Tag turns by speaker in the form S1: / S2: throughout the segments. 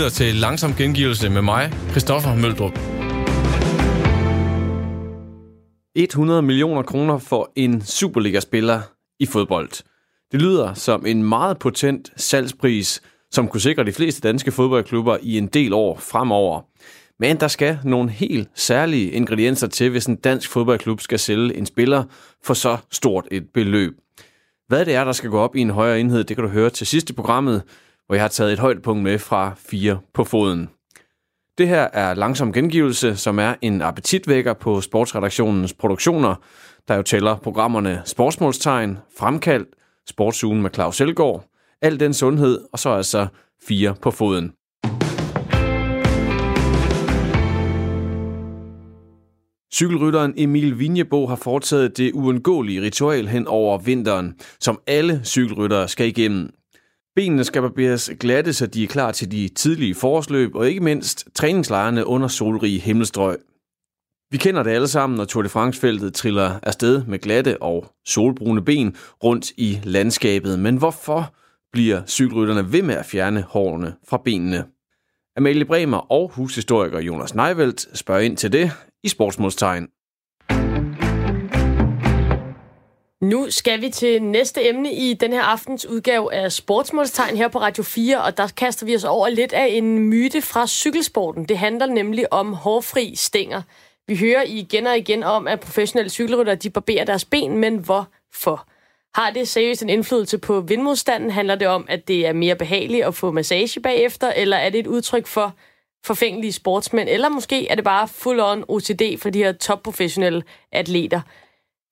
S1: lytter til Langsom Gengivelse med mig, Christoffer Møldrup. 100 millioner kroner for en Superliga-spiller i fodbold. Det lyder som en meget potent salgspris, som kunne sikre de fleste danske fodboldklubber i en del år fremover. Men der skal nogle helt særlige ingredienser til, hvis en dansk fodboldklub skal sælge en spiller for så stort et beløb. Hvad det er, der skal gå op i en højere enhed, det kan du høre til sidst i programmet, hvor jeg har taget et højdepunkt med fra 4 på foden. Det her er Langsom Gengivelse, som er en appetitvækker på sportsredaktionens produktioner, der jo tæller programmerne Sportsmålstegn, Fremkald, Sportsugen med Claus Elgaard, Al den sundhed, og så altså 4 på foden. Cykelrytteren Emil Vinjebo har foretaget det uundgåelige ritual hen over vinteren, som alle cykelryttere skal igennem. Benene skal barberes glatte, så de er klar til de tidlige forårsløb, og ikke mindst træningslejrene under solrige himmelstrøg. Vi kender det alle sammen, når Tour de France-feltet triller afsted med glatte og solbrune ben rundt i landskabet. Men hvorfor bliver cykelrytterne ved med at fjerne hårene fra benene? Amalie Bremer og hushistoriker Jonas Neivelt spørger ind til det i Sportsmålstegn.
S2: Nu skal vi til næste emne i den her aftens udgave af Sportsmålstegn her på Radio 4, og der kaster vi os over lidt af en myte fra cykelsporten. Det handler nemlig om hårfri stænger. Vi hører igen og igen om, at professionelle cykelryttere de barberer deres ben, men hvorfor? Har det seriøst en indflydelse på vindmodstanden? Handler det om, at det er mere behageligt at få massage bagefter, eller er det et udtryk for forfængelige sportsmænd, eller måske er det bare full-on OCD for de her topprofessionelle atleter?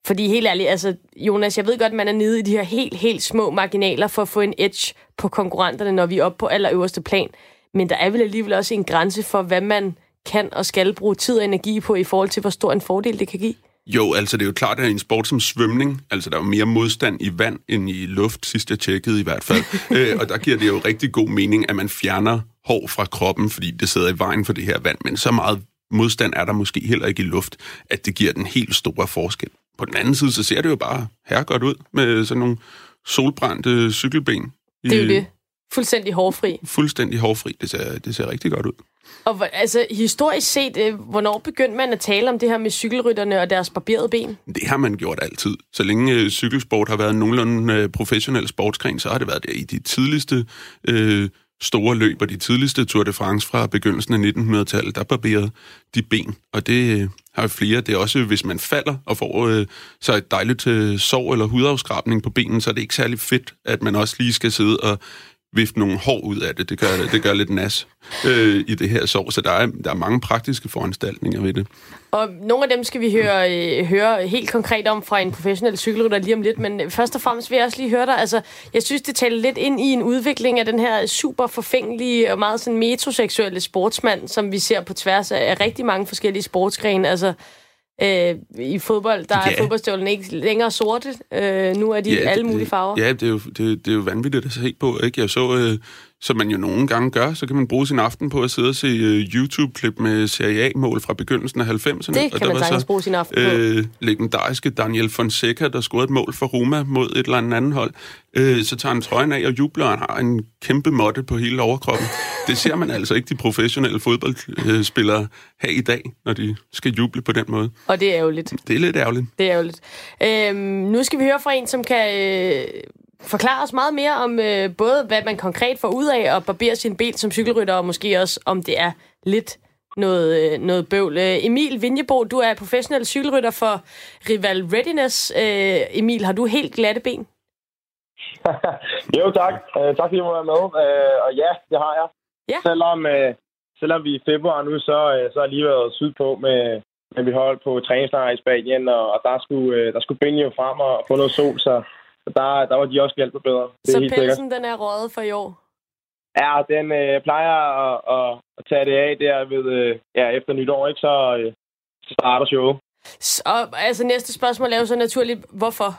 S2: Fordi helt ærligt, altså, Jonas, jeg ved godt, at man er nede i de her helt, helt små marginaler for at få en edge på konkurrenterne, når vi er oppe på allerøverste plan. Men der er vel alligevel også en grænse for, hvad man kan og skal bruge tid og energi på i forhold til, hvor stor en fordel det kan give?
S3: Jo, altså det er jo klart, at en sport som svømning, altså der er jo mere modstand i vand end i luft, sidst jeg tjekkede i hvert fald. øh, og der giver det jo rigtig god mening, at man fjerner hår fra kroppen, fordi det sidder i vejen for det her vand. Men så meget modstand er der måske heller ikke i luft, at det giver den helt store forskel. På den anden side, så ser det jo bare her godt ud med sådan nogle solbrændte cykelben.
S2: Det er jo det. Fuldstændig hårfri.
S3: Fuldstændig hårfri. Det ser, det ser rigtig godt ud.
S2: Og altså, historisk set, øh, hvornår begyndte man at tale om det her med cykelrytterne og deres barberede ben?
S3: Det har man gjort altid. Så længe øh, cykelsport har været nogenlunde øh, professionel sportsgren, så har det været der i de tidligste øh, store løb og de tidligste Tour de France fra begyndelsen af 1900-tallet, der barberede de ben. Og det øh, har jo flere. Det er også, hvis man falder og får øh, så et dejligt øh, sår eller hudafskrabning på benen, så er det ikke særlig fedt, at man også lige skal sidde og vifte nogle hår ud af det. Det gør, det gør lidt nas øh, i det her sår, så der er, der er mange praktiske foranstaltninger ved det.
S2: Og nogle af dem skal vi høre, øh, høre helt konkret om fra en professionel cykelrytter lige om lidt, men først og fremmest vil jeg også lige høre dig, altså, jeg synes, det taler lidt ind i en udvikling af den her super forfængelige og meget sådan metroseksuelle sportsmand, som vi ser på tværs af, af rigtig mange forskellige sportsgrene. Altså, Øh, I fodbold, der ja. er fodboldstøvlen ikke længere sorte. Øh, nu er de ja, alle mulige farver.
S3: Ja, det er jo, det, det er jo vanvittigt at se på. Ikke? Jeg så, øh, som man jo nogle gange gør, så kan man bruge sin aften på at sidde og se uh, YouTube-klip med Serie A-mål fra begyndelsen af 90'erne.
S2: Det kan og man sagtens bruge sin aften på. Øh,
S3: legendariske Daniel Fonseca, der scorede et mål for Roma mod et eller andet hold. Øh, så tager han trøjen af og jubler, og han har en kæmpe måtte på hele overkroppen. Det ser man altså ikke de professionelle fodboldspillere have i dag, når de skal juble på den måde.
S2: Og det er ærgerligt.
S3: Det er lidt ærgerligt.
S2: Det er ærgerligt. Øhm, nu skal vi høre fra en, som kan... Øh forklare os meget mere om øh, både, hvad man konkret får ud af at barbere sin ben som cykelrytter, og måske også, om det er lidt noget, øh, noget bøvl. Øh, Emil Vinjebo, du er professionel cykelrytter for Rival Readiness. Øh, Emil, har du helt glatte ben?
S4: jo, tak. Uh, tak fordi du være med. Uh, og ja, det har jeg.
S2: Ja.
S4: Selvom, uh, selvom vi er i februar nu, så, uh, så har jeg lige været sydpå med, med vi holdt på træningslejr i Spanien, og, og der skulle, uh, der skulle benene jo frem og få noget sol, så der, der var de også hjælpet bedre.
S2: Det så pelsen, sikkert. den er røget for i år?
S4: Ja, den øh, plejer at, at, at tage det af der ved, øh, ja, efter nytår, ikke? Så, øh, så starter showet.
S2: Så, altså næste spørgsmål er jo så naturligt, hvorfor?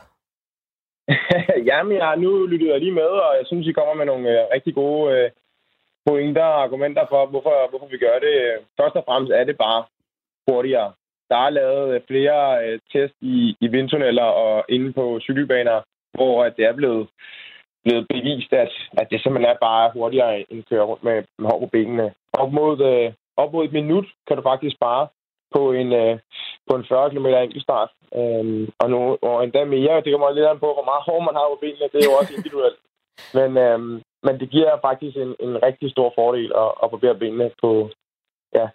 S4: Jamen, jeg har nu lyttet jeg lige med, og jeg synes, I kommer med nogle øh, rigtig gode øh, pointer og argumenter for, hvorfor, hvorfor vi gør det. Først og fremmest er det bare hurtigere. Der er lavet flere øh, test i, i vindtunneller og inde på cykelbaner, hvor det er blevet blevet bevist, at, at det simpelthen er bare hurtigere end køre rundt med, med hår på benene. Op mod, øh, op mod et minut kan du faktisk spare på en, øh, på en 40 km enkeltstart. Øhm, og, nu, og endda mere. Det kommer lidt an på, hvor meget hår man har på benene. Det er jo også individuelt. Men, øhm, men det giver faktisk en, en rigtig stor fordel at, at barbere benene på... Ja.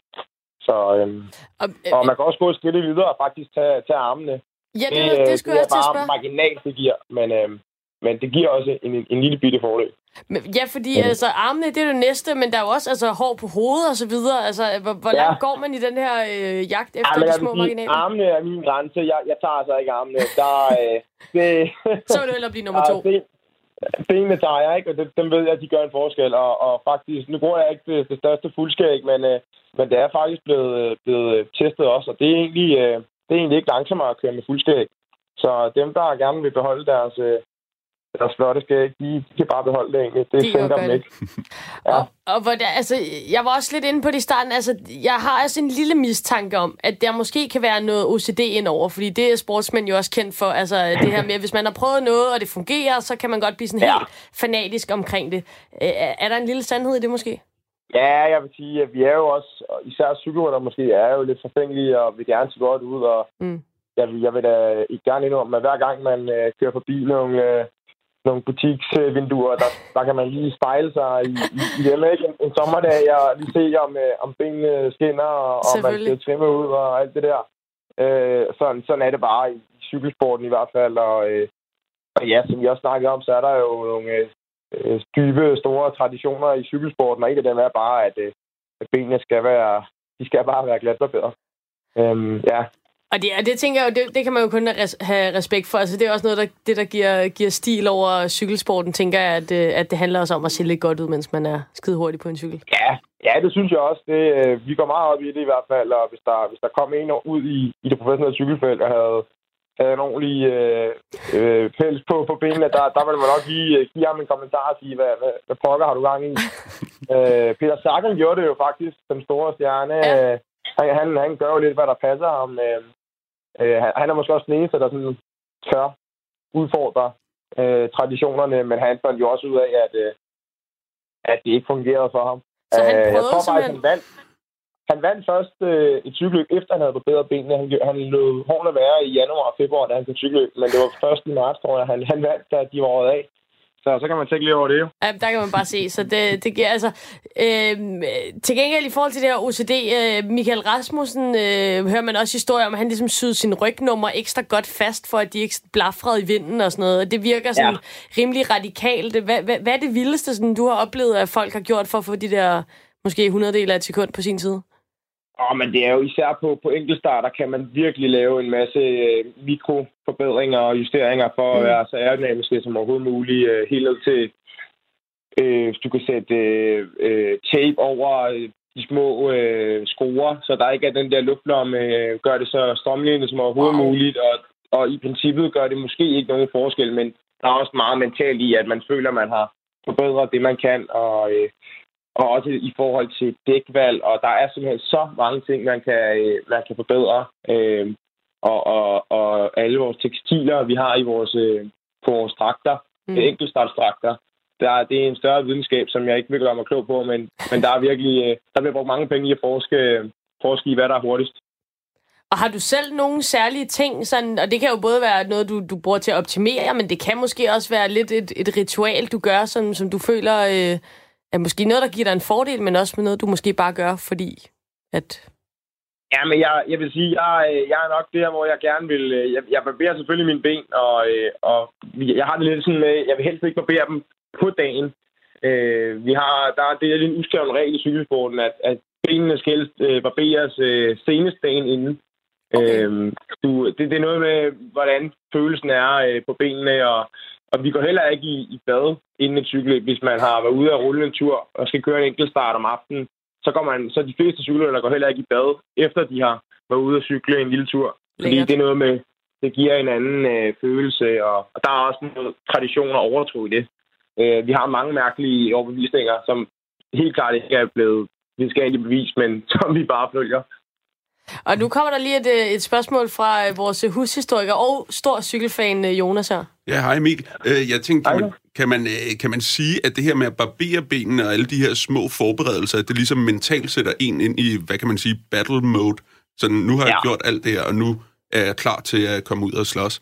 S4: Så, øhm, og, øh, og man kan også gå et skridt videre og faktisk tage, tage armene.
S2: Ja, det, det, det skulle det jeg til at
S4: spørge. marginalt, det giver. Men, øhm, men det giver også en, en lille bitte fordel.
S2: Men, ja, fordi mm. altså, armene, det er det næste, men der er jo også altså, hår på hovedet og så videre. Altså, hvor, hvor ja. langt går man i den her øh, jagt efter ja, de små sige, marginaler?
S4: Armene er min grænse. Jeg, jeg tager altså ikke armene. Der, øh,
S2: det, så vil du hellere blive nummer to. Ja,
S4: benene tager jeg ikke, og det, dem ved jeg, at de gør en forskel. Og, og faktisk, nu bruger jeg ikke det, det største fuldskæg, men, øh, men det er faktisk blevet, blevet testet også, og det er egentlig, øh, det er egentlig ikke langsommere at køre med fuldskæg. Så dem, der gerne vil beholde deres, øh, deres flotte skæg, de, de kan bare beholde det egentlig. Det de sænker dem ikke.
S2: ja. Og, og hvor der, altså, jeg var også lidt inde på det i starten. Altså, jeg har altså en lille mistanke om, at der måske kan være noget OCD indover, fordi det er sportsmænd jo også kendt for. Altså, det her med, at hvis man har prøvet noget, og det fungerer, så kan man godt blive sådan ja. helt fanatisk omkring det. Er der en lille sandhed i det måske?
S4: Ja, jeg vil sige, at vi er jo også, især cykelrytter måske, er jo lidt forfængelige og vil gerne se godt ud, og mm. jeg, jeg vil da ikke gerne indrømme, at hver gang man øh, kører forbi nogle, øh, nogle butiksvinduer, der, der kan man lige spejle sig i, i, i dem, ikke? En, en sommerdag, og lige se, om, øh, om benene skinner, og, og man skal trimme ud, og alt det der. Øh, sådan, sådan er det bare i, i cykelsporten i hvert fald, og, øh, og ja, som vi også snakkede om, så er der jo nogle øh, dybe, store traditioner i cykelsporten, og en af dem er bare, at, øh, at benene skal være, de skal bare være glatbarberet. Øhm, ja,
S2: og det, det tænker jeg jo, det, det kan man jo kun have respekt for. Altså, det er også noget, der, det, der giver, giver stil over cykelsporten, tænker jeg, at, øh, at det handler også om at se lidt godt ud, mens man er skide hurtig på en cykel.
S4: Ja, ja det synes jeg også. Det, øh, vi går meget op i det i hvert fald, og hvis der, hvis der kom en ud i, i det professionelle cykelfelt og havde, havde en ordentlig øh, øh, pels på, på benene, der, der ville man nok lige øh, give ham en kommentar og sige, hvad, hvad, hvad pokker har du gang i? øh, Peter Sagan gjorde det jo faktisk, den store stjerne. Ja. Han, han, han gør jo lidt, hvad der passer ham. Øh, Øh, han er måske også den eneste, der sådan tør udfordre øh, traditionerne, men han fandt jo også ud af, at, øh, at det ikke fungerede for ham.
S2: Så han prøvede øh, jeg tror
S4: faktisk, han vandt. Han vandt først øh, et cykelløb, efter han havde forbedret benene. Han, han løb hårdt være i januar og februar, da han kunne cykelløb, men det var først i marts, tror jeg, han, han vandt, da de var af. Så, så kan man tænke lidt over det jo.
S2: Ja, der kan man bare se. Så det, det giver altså... Øh, til gengæld i forhold til det her OCD, øh, Michael Rasmussen øh, hører man også historier om, at han ligesom syede sin rygnummer ekstra godt fast, for at de ikke blafrede i vinden og sådan noget. Det virker sådan ja. rimelig radikalt. Hvad, hvad, hvad er det vildeste, sådan, du har oplevet, at folk har gjort for at få de der måske 100 del af et sekund på sin side?
S4: Oh, men det er jo især på, på enkeltstarter, kan man virkelig lave en masse øh, mikroforbedringer og justeringer for mm. at være så aerodynamiske som overhovedet muligt. Øh, helt ned til, øh, du kan sætte øh, øh, tape over øh, de små øh, skruer, så der ikke er den der luftlomme, øh, gør det så strømlignet som overhovedet wow. muligt, og, og i princippet gør det måske ikke nogen forskel, men der er også meget mentalt i, at man føler, at man har forbedret det, man kan, og øh, og også i forhold til dækvalg, og der er simpelthen så mange ting, man kan, øh, man kan forbedre. Øh, og, og, og alle vores tekstiler, vi har i vores, øh, på vores trakter, mm. enkeltstartstrakter, der, det er en større videnskab, som jeg ikke vil gøre mig klog på, men, men der er virkelig, øh, der bliver brugt mange penge i at forske, forske i, hvad der er hurtigst.
S2: Og har du selv nogle særlige ting, sådan, og det kan jo både være noget, du, du bruger til at optimere, men det kan måske også være lidt et, et ritual, du gør, som, som du føler... Øh er måske noget, der giver dig en fordel, men også med noget, du måske bare gør, fordi at...
S4: Ja, men jeg, jeg vil sige, jeg, jeg er nok der, hvor jeg gerne vil... Øh, jeg, jeg barberer selvfølgelig mine ben, og, øh, og jeg har det lidt sådan med, jeg vil helst ikke barbere dem på dagen. Øh, vi har, der er det er en uskreven regel i cykelsporten, at, at benene skal helst øh, barberes øh, senest dagen inden. Okay. Øh, du, det, det er noget med, hvordan følelsen er øh, på benene, og og vi går heller ikke i, i bad inden et cykelløb, hvis man har været ude at rulle en tur og skal køre en enkelt start om aftenen. Så, går man, så de fleste cykelryttere går heller ikke i bad, efter de har været ude at cykle en lille tur. Fordi det er noget med, det giver en anden øh, følelse, og, og der er også noget tradition og overtro i det. Øh, vi har mange mærkelige overbevisninger, som helt klart ikke er blevet videnskabeligt bevist, men som vi bare følger.
S2: Og nu kommer der lige et, øh, et spørgsmål fra øh, vores hushistoriker og stor cykelfan øh, Jonas her.
S3: Ja, hej Emil. Jeg tænkte, kan man, kan man, øh, kan man sige, at det her med at barbere benene og alle de her små forberedelser, at det ligesom mentalt sætter en ind i, hvad kan man sige, battle mode? Så nu har ja. jeg gjort alt det her, og nu er jeg klar til at komme ud og slås.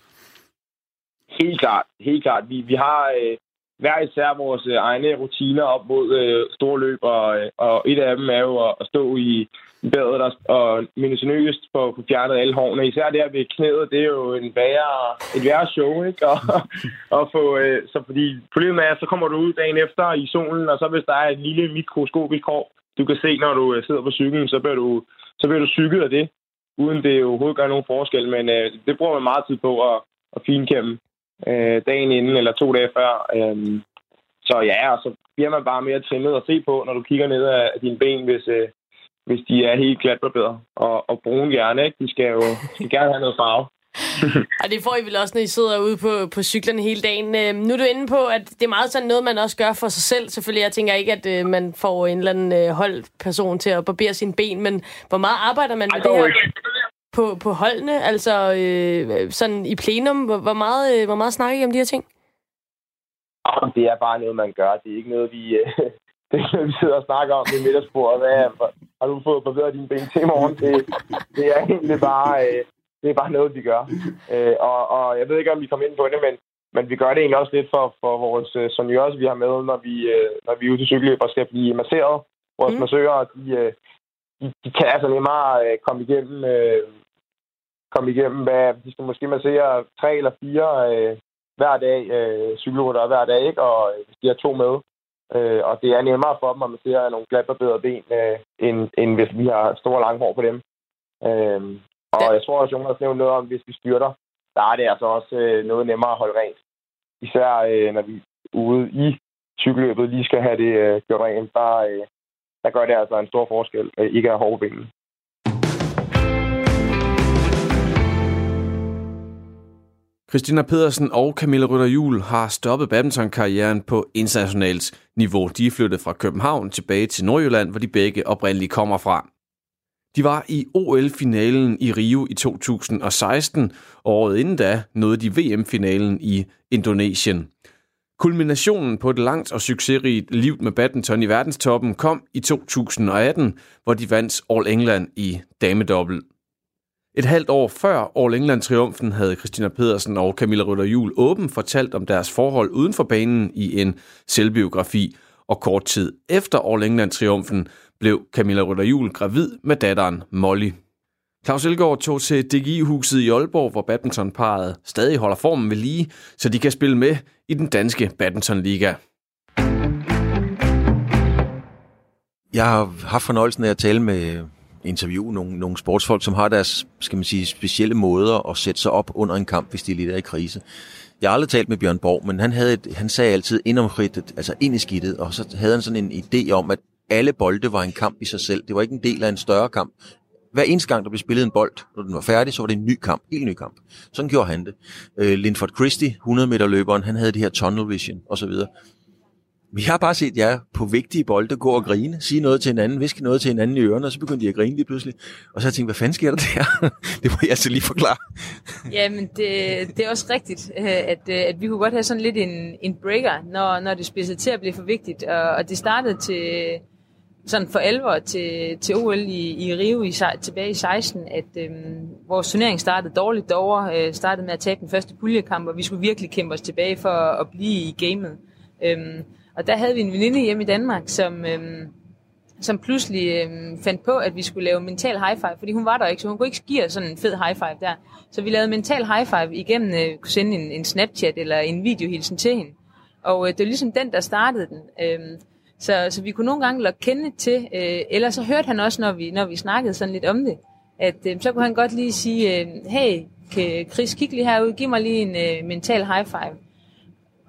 S4: Helt klart, helt klart. Vi, vi har øh, hver især vores øh, egne rutiner op mod øh, store løb, og, øh, og et af dem er jo at, at stå i bedre og, og minutiøst på, få fjernet alle hårene. Især der ved knæet, det er jo en værre, et værre show, ikke? Og, og få, øh, så fordi problemet er, så kommer du ud dagen efter i solen, og så hvis der er et lille mikroskopisk hår, du kan se, når du øh, sidder på cyklen, så bliver du, så bliver du cyklet af det, uden det overhovedet gør nogen forskel. Men øh, det bruger man meget tid på at, at finkæmme øh, dagen inden eller to dage før. Øh, så ja, og så bliver man bare mere trimmet at se på, når du kigger ned af dine ben, hvis, øh, hvis de er helt glatbarberet. Og, og brune gerne, ikke? De skal jo de skal gerne have noget farve.
S2: og det får I vel også, når I sidder ude på, på cyklerne hele dagen. Øh, nu er du inde på, at det er meget sådan noget, man også gør for sig selv. Selvfølgelig, jeg tænker ikke, at øh, man får en eller anden øh, holdperson til at barbere sine ben, men hvor meget arbejder man med Ej, det her på, på holdene? Altså øh, sådan i plenum, hvor, hvor, meget, øh, hvor meget snakker I om de her ting?
S4: Det er bare noget, man gør. Det er ikke noget, vi, øh, det er noget, vi sidder og snakker om i middagsbordet. Hvad, har du fået barberet dine ben til i morgen? Det, det er egentlig bare... Øh, det er bare noget, vi gør. Øh, og, og jeg ved ikke, om vi kommer ind på det, men, men vi gør det egentlig også lidt for, for vores øh, seniorer, vi har med, når vi, øh, når vi er ude til cykelløb og skal blive masseret. Vores mm. massører, de, øh, de, de kan altså nemmere øh, komme igennem, øh, komme igennem hvad, de skal måske massere tre eller fire øh, hver dag, øh, cykelrytter hver dag, ikke? og øh, de har to med. Øh, og det er nemmere for dem at massere nogle glatbarbederede ben, øh, end, end hvis vi har store lange hår på dem. Øh, og jeg tror også, Jonas nævnte noget om, hvis vi styrter, der er det altså også øh, noget nemmere at holde rent. Især øh, når vi ude i cykelløbet lige skal have det øh, gjort rent, der, øh, der gør det altså en stor forskel, øh, ikke at have hårde ben.
S1: Christina Pedersen og Camilla Rytter Jul har stoppet badmintonkarrieren på internationalt niveau. De er flyttet fra København tilbage til Nordjylland, hvor de begge oprindeligt kommer fra. De var i OL-finalen i Rio i 2016, og året inden da nåede de VM-finalen i Indonesien. Kulminationen på et langt og succesrigt liv med badminton i verdenstoppen kom i 2018, hvor de vandt All England i damedobbelt. Et halvt år før All England-triumfen havde Christina Pedersen og Camilla Rytter Jul åben fortalt om deres forhold uden for banen i en selvbiografi, og kort tid efter All England-triumfen blev Camilla Rytter Jul gravid med datteren Molly. Claus Elgaard tog til DGI-huset i Aalborg, hvor badmintonparet stadig holder formen ved lige, så de kan spille med i den danske badmintonliga.
S5: Jeg har haft fornøjelsen af at tale med interviewe nogle, nogle sportsfolk, som har deres skal man sige, specielle måder at sætte sig op under en kamp, hvis de lidt er i krise. Jeg har aldrig talt med Bjørn Borg, men han, havde et, han sagde altid ind om frittet, altså ind i skidtet, og så havde han sådan en idé om, at alle bolde var en kamp i sig selv. Det var ikke en del af en større kamp. Hver eneste gang, der blev spillet en bold, når den var færdig, så var det en ny kamp. Helt ny kamp. Sådan gjorde han det. Øh, Linford Christie, 100 meter løberen, han havde det her tunnel vision osv. Vi har bare set jer på vigtige bolde gå og grine, sige noget til hinanden, viske noget til hinanden i ørerne, og så begyndte de at grine lige pludselig. Og så har jeg tænkt, hvad fanden sker der der? det må jeg altså lige forklare.
S6: Jamen, det, det er også rigtigt, øh, at, øh, at vi kunne godt have sådan lidt en, en breaker, når, når det spidser til at blive for vigtigt. Og, og det startede til, sådan for alvor til, til OL i, i Rio i, tilbage i 16, at øhm, vores turnering startede dårligt derovre, øh, startede med at tabe den første puljekamp, og vi skulle virkelig kæmpe os tilbage for at, at blive i gamet. Øhm, og der havde vi en veninde hjemme i Danmark, som, øhm, som pludselig øhm, fandt på, at vi skulle lave mental high five, fordi hun var der ikke, så hun kunne ikke give os sådan en fed high five der. Så vi lavede mental high five igennem, øh, kunne sende en, en Snapchat eller en videohilsen til hende. Og øh, det var ligesom den, der startede den. Øhm, så, så vi kunne nogle gange lokke kende til, øh, eller så hørte han også, når vi, når vi snakkede sådan lidt om det, at øh, så kunne han godt lige sige, øh, hey Chris, kig lige herud, giv mig lige en øh, mental high five.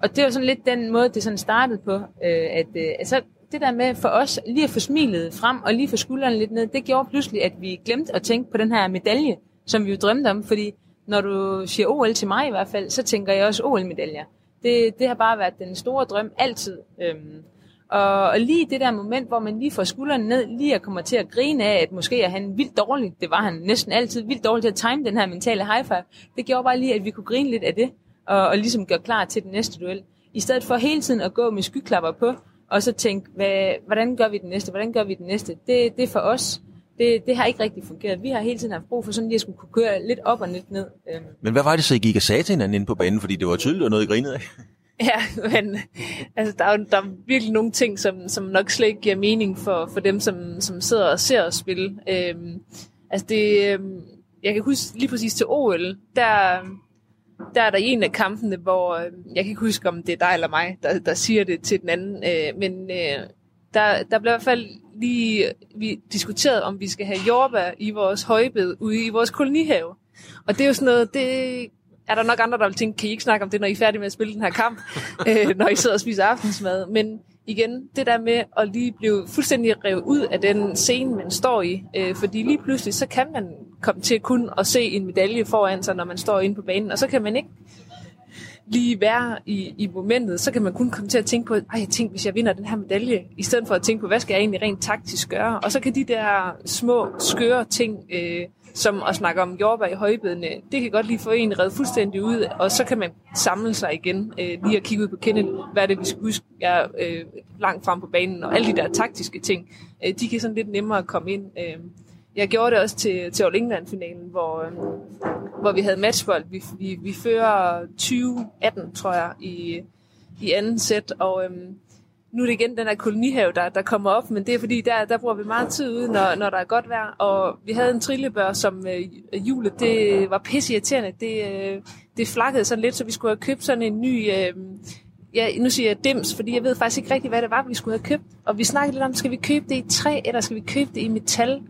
S6: Og det var sådan lidt den måde, det sådan startede på, øh, at øh, altså, det der med for os lige at få smilet frem og lige få skuldrene lidt ned, det gjorde pludselig, at vi glemte at tænke på den her medalje, som vi jo drømte om, fordi når du siger OL til mig i hvert fald, så tænker jeg også OL-medaljer. Det, det har bare været den store drøm altid. Øhm, og, og lige det der moment, hvor man lige får skuldrene ned, lige at komme til at grine af, at måske er han vildt dårlig, det var han næsten altid, vildt dårlig til at time den her mentale high five, det gjorde bare lige, at vi kunne grine lidt af det, og, og ligesom gøre klar til den næste duel. i stedet for hele tiden at gå med skyklapper på, og så tænke, hvad, hvordan gør vi det næste, hvordan gør vi det næste, det, det er for os, det, det har ikke rigtig fungeret. Vi har hele tiden haft brug for sådan lige at skulle kunne køre lidt op og lidt ned. Øhm.
S5: Men hvad var det så, I gik og sagde til hinanden inde på banen? Fordi det var tydeligt, at noget I grinede af.
S7: Ja, men altså, der, er, der er virkelig nogle ting, som, som nok slet ikke giver mening for, for dem, som, som sidder og ser os spille. Øhm, altså det, øhm, jeg kan huske lige præcis til OL, der, der er der en af kampene, hvor øh, jeg kan ikke huske, om det er dig eller mig, der, der siger det til den anden, øh, men øh, der, der blev i hvert fald lige øh, vi diskuteret, om vi skal have jordbær i vores højbed ude i vores kolonihave. Og det er jo sådan noget, det er der nok andre, der vil tænke, kan I ikke snakke om det, når I er færdige med at spille den her kamp, øh, når I sidder og spiser aftensmad. Men igen, det der med at lige blive fuldstændig revet ud af den scene, man står i. Øh, fordi lige pludselig, så kan man komme til kun at se en medalje foran sig, når man står inde på banen, og så kan man ikke lige være i, i momentet, så kan man kun komme til at tænke på, ej, jeg tænker, hvis jeg vinder den her medalje, i stedet for at tænke på, hvad skal jeg egentlig rent taktisk gøre? Og så kan de der små, skøre ting, øh, som at snakke om jordbær i højbedene, det kan godt lige få en reddet fuldstændig ud, og så kan man samle sig igen, øh, lige at kigge ud på Kenneth, hvad er det, vi skal huske, jeg er øh, langt frem på banen, og alle de der taktiske ting, øh, de kan sådan lidt nemmere komme ind. Øh, jeg gjorde det også til, til All England-finalen, hvor, øh, hvor vi havde matchbold. Vi, vi, vi fører 20-18, tror jeg, i, i anden sæt, og øh, nu er det igen den her kolonihave, der, der kommer op, men det er fordi, der, der bruger vi meget tid ude, når, når der er godt vejr. Og vi havde en trillebør, som øh, hjulet, det var pisse irriterende. Det, øh, det flakkede sådan lidt, så vi skulle have købt sådan en ny... Øh, ja, nu siger jeg dims, fordi jeg ved faktisk ikke rigtig, hvad det var, vi skulle have købt. Og vi snakkede lidt om, skal vi købe det i træ, eller skal vi købe det i metal?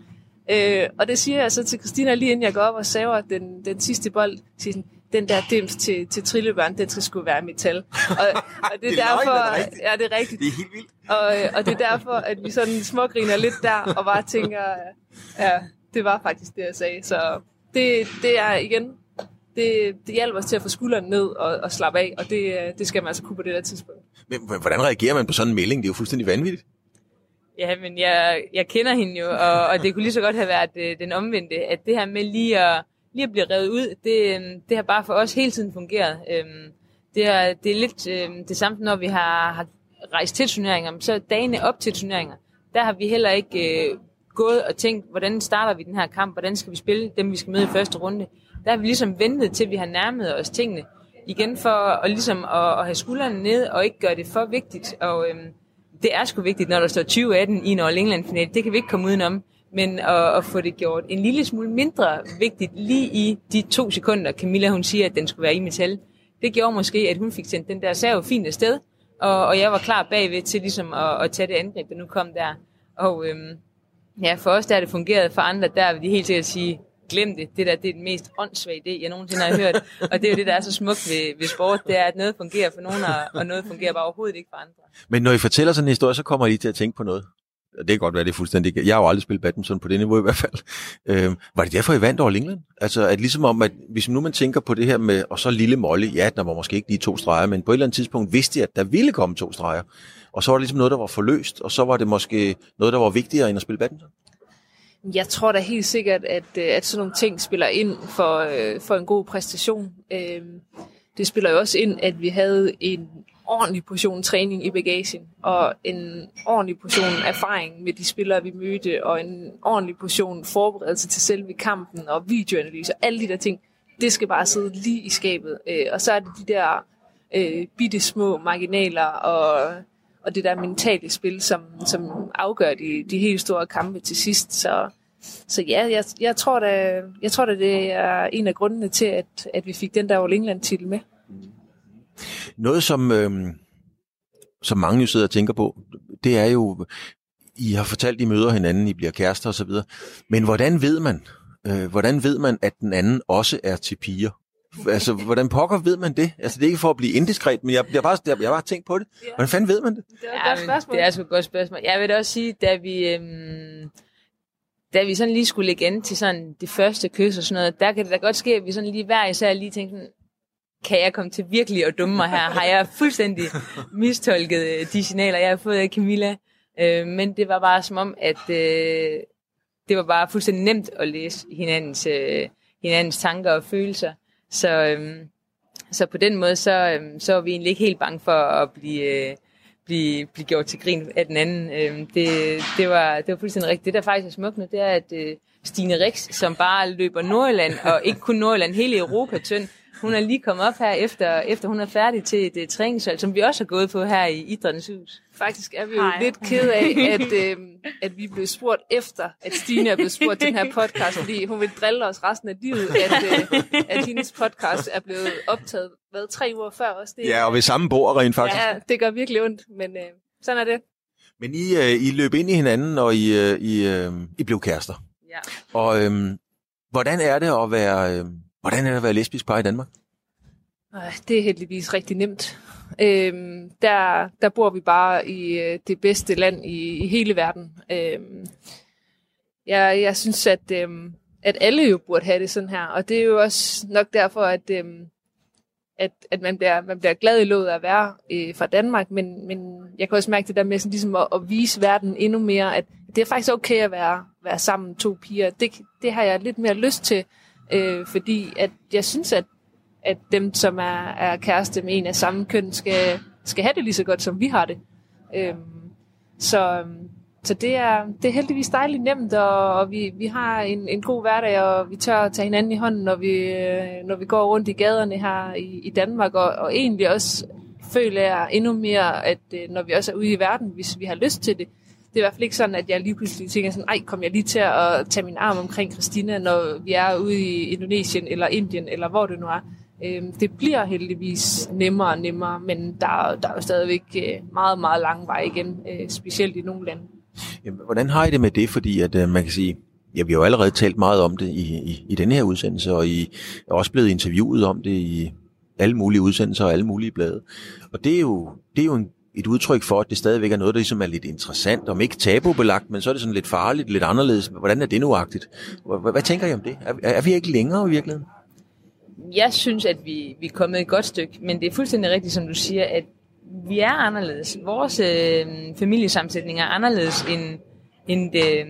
S7: Øh, og det siger jeg så til Christina lige inden jeg går op og saver den, den sidste bold. Siger sådan, den der dims til, til trillebørn, den skal sgu være metal. Og, og det er,
S5: det er
S7: derfor,
S5: løgn, det er
S7: ja, det er rigtigt.
S5: Det er helt vildt.
S7: Og, og det er derfor, at vi sådan smågriner lidt der, og bare tænker, ja, det var faktisk det, jeg sagde. Så det, det er igen, det, det hjælper os til at få skulderen ned og, og slappe af, og det, det skal man altså kunne på det der tidspunkt.
S5: Men hvordan reagerer man på sådan en melding? Det er jo fuldstændig vanvittigt.
S6: Ja, men jeg, jeg kender hende jo, og, og det kunne lige så godt have været øh, den omvendte, at det her med lige at, lige at blive revet ud, det, øhm, det har bare for os hele tiden fungeret. Øhm, det, er, det er lidt øhm, det samme, når vi har, har rejst til turneringer, så dagene op til turneringer, der har vi heller ikke øh, gået og tænkt, hvordan starter vi den her kamp, hvordan skal vi spille dem, vi skal møde i første runde. Der har vi ligesom ventet til, vi har nærmet os tingene, igen for at, ligesom at, at have skuldrene ned og ikke gøre det for vigtigt. Og øhm, det er sgu vigtigt, når der står 2018 i en All England final. Det kan vi ikke komme udenom. Men at, at få det gjort en lille smule mindre vigtigt lige i de to sekunder, Camilla hun siger, at den skulle være i metal. Det gjorde måske, at hun fik sendt den der serve fint afsted, og, og jeg var klar bagved til ligesom at, at tage det angreb, der nu kom der. Og øhm, ja, for os der har det fungeret, for andre der vil de helt sikkert sige, glem det, det der det er den mest åndssvage idé, jeg nogensinde har hørt. Og det er jo det, der er så smukt ved, ved sport, det er, at noget fungerer for nogen, og noget fungerer bare overhovedet ikke for andre.
S5: Men når I fortæller sådan en historie, så kommer I til at tænke på noget. Det kan godt være, det er fuldstændig... Jeg har jo aldrig spillet badminton på det niveau i hvert fald. Øhm, var det derfor, I vandt over England? Altså, at ligesom om, at hvis nu man tænker på det her med, og så lille Molly, ja, der var måske ikke lige to streger, men på et eller andet tidspunkt vidste jeg, at der ville komme to streger. Og så var det ligesom noget, der var forløst, og så var det måske noget, der var vigtigere end at spille badminton.
S7: Jeg tror da helt sikkert, at, øh, at sådan nogle ting spiller ind for, øh, for en god præstation. Øhm, det spiller jo også ind, at vi havde en ordentlig portion træning i bagagen, og en ordentlig portion erfaring med de spillere, vi mødte, og en ordentlig portion forberedelse til selve kampen, og videoanalyse, og alle de der ting, det skal bare sidde lige i skabet. Øh, og så er det de der øh, bitte små marginaler, og, og det der mentale spil, som, som afgør de, de helt store kampe til sidst. Så, så ja, jeg, jeg, tror da, jeg tror da, det er en af grundene til, at, at vi fik den der All England-titel med. Mm.
S5: Noget, som, øh, som mange jo sidder og tænker på, det er jo, I har fortalt, I møder hinanden, I bliver kærester osv., men hvordan ved man, øh, hvordan ved man, at den anden også er til piger? Altså, hvordan pokker ved man det? Altså, det er ikke for at blive indiskret, men jeg, jeg, bare, jeg, jeg bare tænkt på det. Hvordan fanden ved man det?
S7: Det er et
S6: Ja,
S7: godt spørgsmål.
S6: Det er sgu et godt spørgsmål. Jeg vil da også sige, da vi, øhm, da vi sådan lige skulle lægge ind til sådan det første kys og sådan noget, der kan det da godt ske, at vi sådan lige hver især lige tænkte sådan, kan jeg komme til virkelig at dumme mig her? Har jeg fuldstændig mistolket øh, de signaler, jeg har fået af Camilla? Øh, men det var bare som om, at øh, det var bare fuldstændig nemt at læse hinandens, øh, hinandens tanker og følelser. Så, øh, så på den måde, så, øhm, så er vi egentlig ikke helt bange for at blive, øh, blive, blive gjort til grin af den anden. Øhm, det, det, var, det var fuldstændig rigtigt. Det, der faktisk er smukt nu, det er, at øh, Stine Rix, som bare løber Nordjylland, og ikke kun Nordjylland, hele Europa tynd, hun er lige kommet op her, efter, efter hun er færdig til et uh, træningsvalg, som vi også har gået på her i Idrættens Hus.
S7: Faktisk er vi jo Hej. lidt ked af, at, øh, at vi blev spurgt efter, at Stine er blevet spurgt til den her podcast, fordi hun vil drille os resten af livet, at, øh, at hendes podcast er blevet optaget hvad, tre uger før også.
S5: Det, ja, og ved samme bord rent faktisk.
S7: Ja, det gør virkelig ondt, men øh, sådan er det.
S5: Men I, øh, I løb ind i hinanden, og I, øh, I, øh, I blev kærester.
S6: Ja.
S5: Og øh, hvordan er det at være... Øh, Hvordan er det at være lesbisk par i Danmark?
S7: Det er heldigvis rigtig nemt. Øhm, der, der bor vi bare i øh, det bedste land i, i hele verden. Øhm, jeg, jeg synes, at, øhm, at alle jo burde have det sådan her, og det er jo også nok derfor, at, øhm, at, at man, bliver, man bliver glad i låget at være øh, fra Danmark, men, men jeg kan også mærke det der med sådan, ligesom at, at vise verden endnu mere, at det er faktisk okay at være, være sammen to piger. Det, det har jeg lidt mere lyst til, Øh, fordi at jeg synes, at, at dem, som er, er kæreste med en af samme køn, skal, skal have det lige så godt, som vi har det. Øh, så, så det er, det er heldigvis dejligt nemt, og, og vi, vi har en, en god hverdag, og vi tør at tage hinanden i hånden, når vi, øh, når vi går rundt i gaderne her i, i Danmark, og, og egentlig også føler jeg endnu mere, at øh, når vi også er ude i verden, hvis vi har lyst til det, det er i hvert fald ikke sådan, at jeg lige pludselig tænker sådan, ej, kom jeg lige til at tage min arm omkring Christina, når vi er ude i Indonesien eller Indien, eller hvor det nu er. Øhm, det bliver heldigvis nemmere og nemmere, men der, der er jo stadigvæk øh, meget, meget lang vej igen, øh, specielt i nogle lande.
S5: Jamen, hvordan har I det med det? Fordi at øh, man kan sige, ja, vi har jo allerede talt meget om det i, i, i denne her udsendelse, og I er også blevet interviewet om det i alle mulige udsendelser og alle mulige blade. Og det er jo, det er jo en et udtryk for, at det stadigvæk er noget, der ligesom er lidt interessant, om ikke tabubelagt, men så er det sådan lidt farligt, lidt anderledes. Hvordan er det nuagtigt? Hvad, hvad tænker I om det? Er, er vi ikke længere i virkeligheden?
S6: Jeg synes, at vi, vi er kommet et godt stykke, men det er fuldstændig rigtigt, som du siger, at vi er anderledes. Vores øh, familiesammensætning er anderledes, end, end det,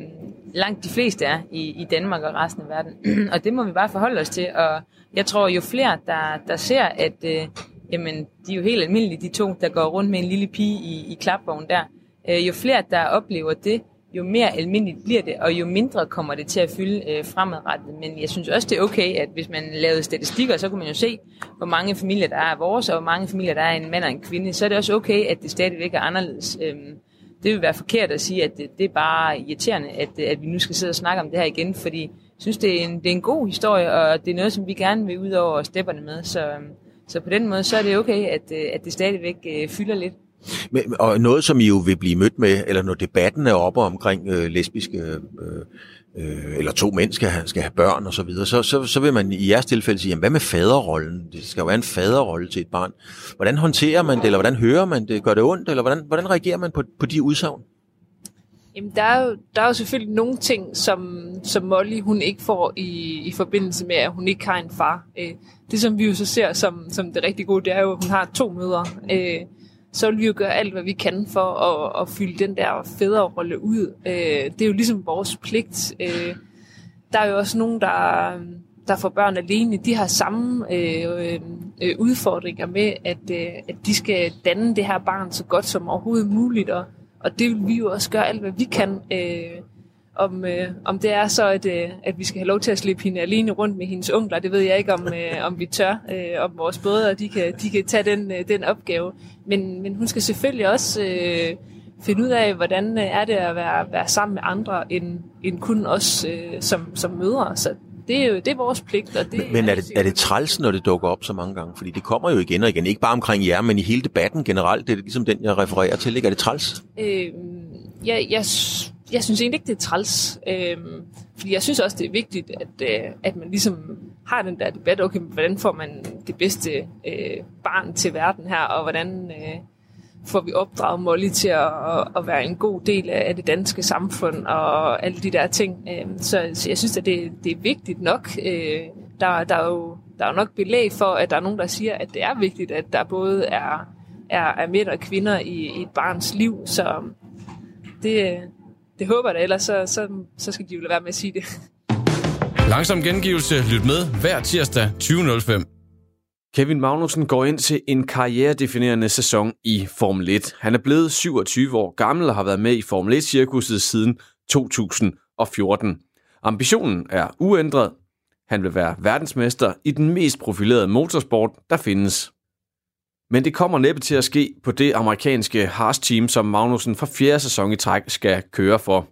S6: langt de fleste er i, i Danmark og resten af verden. og det må vi bare forholde os til, og jeg tror, jo flere, der, der ser, at øh, jamen de er jo helt almindelige, de to, der går rundt med en lille pige i, i klapvogn der. Øh, jo flere, der oplever det, jo mere almindeligt bliver det, og jo mindre kommer det til at fylde øh, fremadrettet. Men jeg synes også, det er okay, at hvis man lavede statistikker, så kunne man jo se, hvor mange familier der er af vores, og hvor mange familier der er en mand og en kvinde. Så er det også okay, at det stadigvæk er anderledes. Øh, det vil være forkert at sige, at det, det er bare irriterende, at, at vi nu skal sidde og snakke om det her igen, fordi jeg synes, det er en, det er en god historie, og det er noget, som vi gerne vil ud over stepperne med. Så, øhm, så på den måde, så er det okay, at, øh, at det stadigvæk øh, fylder lidt.
S5: Men, og noget, som I jo vil blive mødt med, eller når debatten er oppe omkring øh, lesbiske, øh, øh, eller to mænd skal have, skal have børn og så videre, så, så, så vil man i jeres tilfælde sige, jamen, hvad med faderrollen? Det skal jo være en faderrolle til et barn. Hvordan håndterer man det, eller hvordan hører man det? Gør det ondt, eller hvordan, hvordan reagerer man på, på de udsagn?
S7: Jamen, der er, jo, der er jo selvfølgelig nogle ting, som, som Molly hun ikke får i, i forbindelse med, at hun ikke har en far. Øh, det, som vi jo så ser som, som det rigtig gode, det er jo, at hun har to mødre. Øh, så vil vi jo gøre alt, hvad vi kan for at, at fylde den der fædrerolle ud. Øh, det er jo ligesom vores pligt. Øh, der er jo også nogen, der, der får børn alene. De har samme øh, øh, udfordringer med, at, øh, at de skal danne det her barn så godt som overhovedet muligt. Og, og det vil vi jo også gøre alt, hvad vi kan. Øh, om, øh, om det er så, at, øh, at vi skal have lov til at slippe hende alene rundt med hendes onkler, det ved jeg ikke, om, øh, om vi tør. Øh, om vores brødre, de kan, de kan tage den, øh, den opgave. Men, men hun skal selvfølgelig også øh, finde ud af, hvordan øh, er det at være, være sammen med andre, end, end kun os øh, som, som mødre. Så det er jo det er vores pligt. Og det
S5: men men er, det, er det træls, når det dukker op så mange gange? Fordi det kommer jo igen og igen. Ikke bare omkring jer, men i hele debatten generelt. Det er ligesom den, jeg refererer til. Ikke? Er det træls?
S7: Øh, jeg, jeg jeg synes egentlig ikke, det er træls. Øh, fordi jeg synes også, det er vigtigt, at, øh, at man ligesom har den der debat, okay, hvordan får man det bedste øh, barn til verden her, og hvordan øh, får vi opdraget Molly til at, at, være en god del af det danske samfund, og alle de der ting. Øhm, så, så jeg synes, at det, det er vigtigt nok. Øh, der, der, er jo, der er jo nok belæg for, at der er nogen, der siger, at det er vigtigt, at der både er, er, er mænd og kvinder i, i et barns liv, så det, det håber jeg da, ellers så, så, så skal de jo lade være med at sige det.
S1: Langsom gengivelse. Lyt med hver tirsdag 20.05. Kevin Magnussen går ind til en karrieredefinerende sæson i Formel 1. Han er blevet 27 år gammel og har været med i Formel 1-cirkuset siden 2014. Ambitionen er uændret. Han vil være verdensmester i den mest profilerede motorsport, der findes. Men det kommer næppe til at ske på det amerikanske Haas-team, som Magnussen for fjerde sæson i træk skal køre for.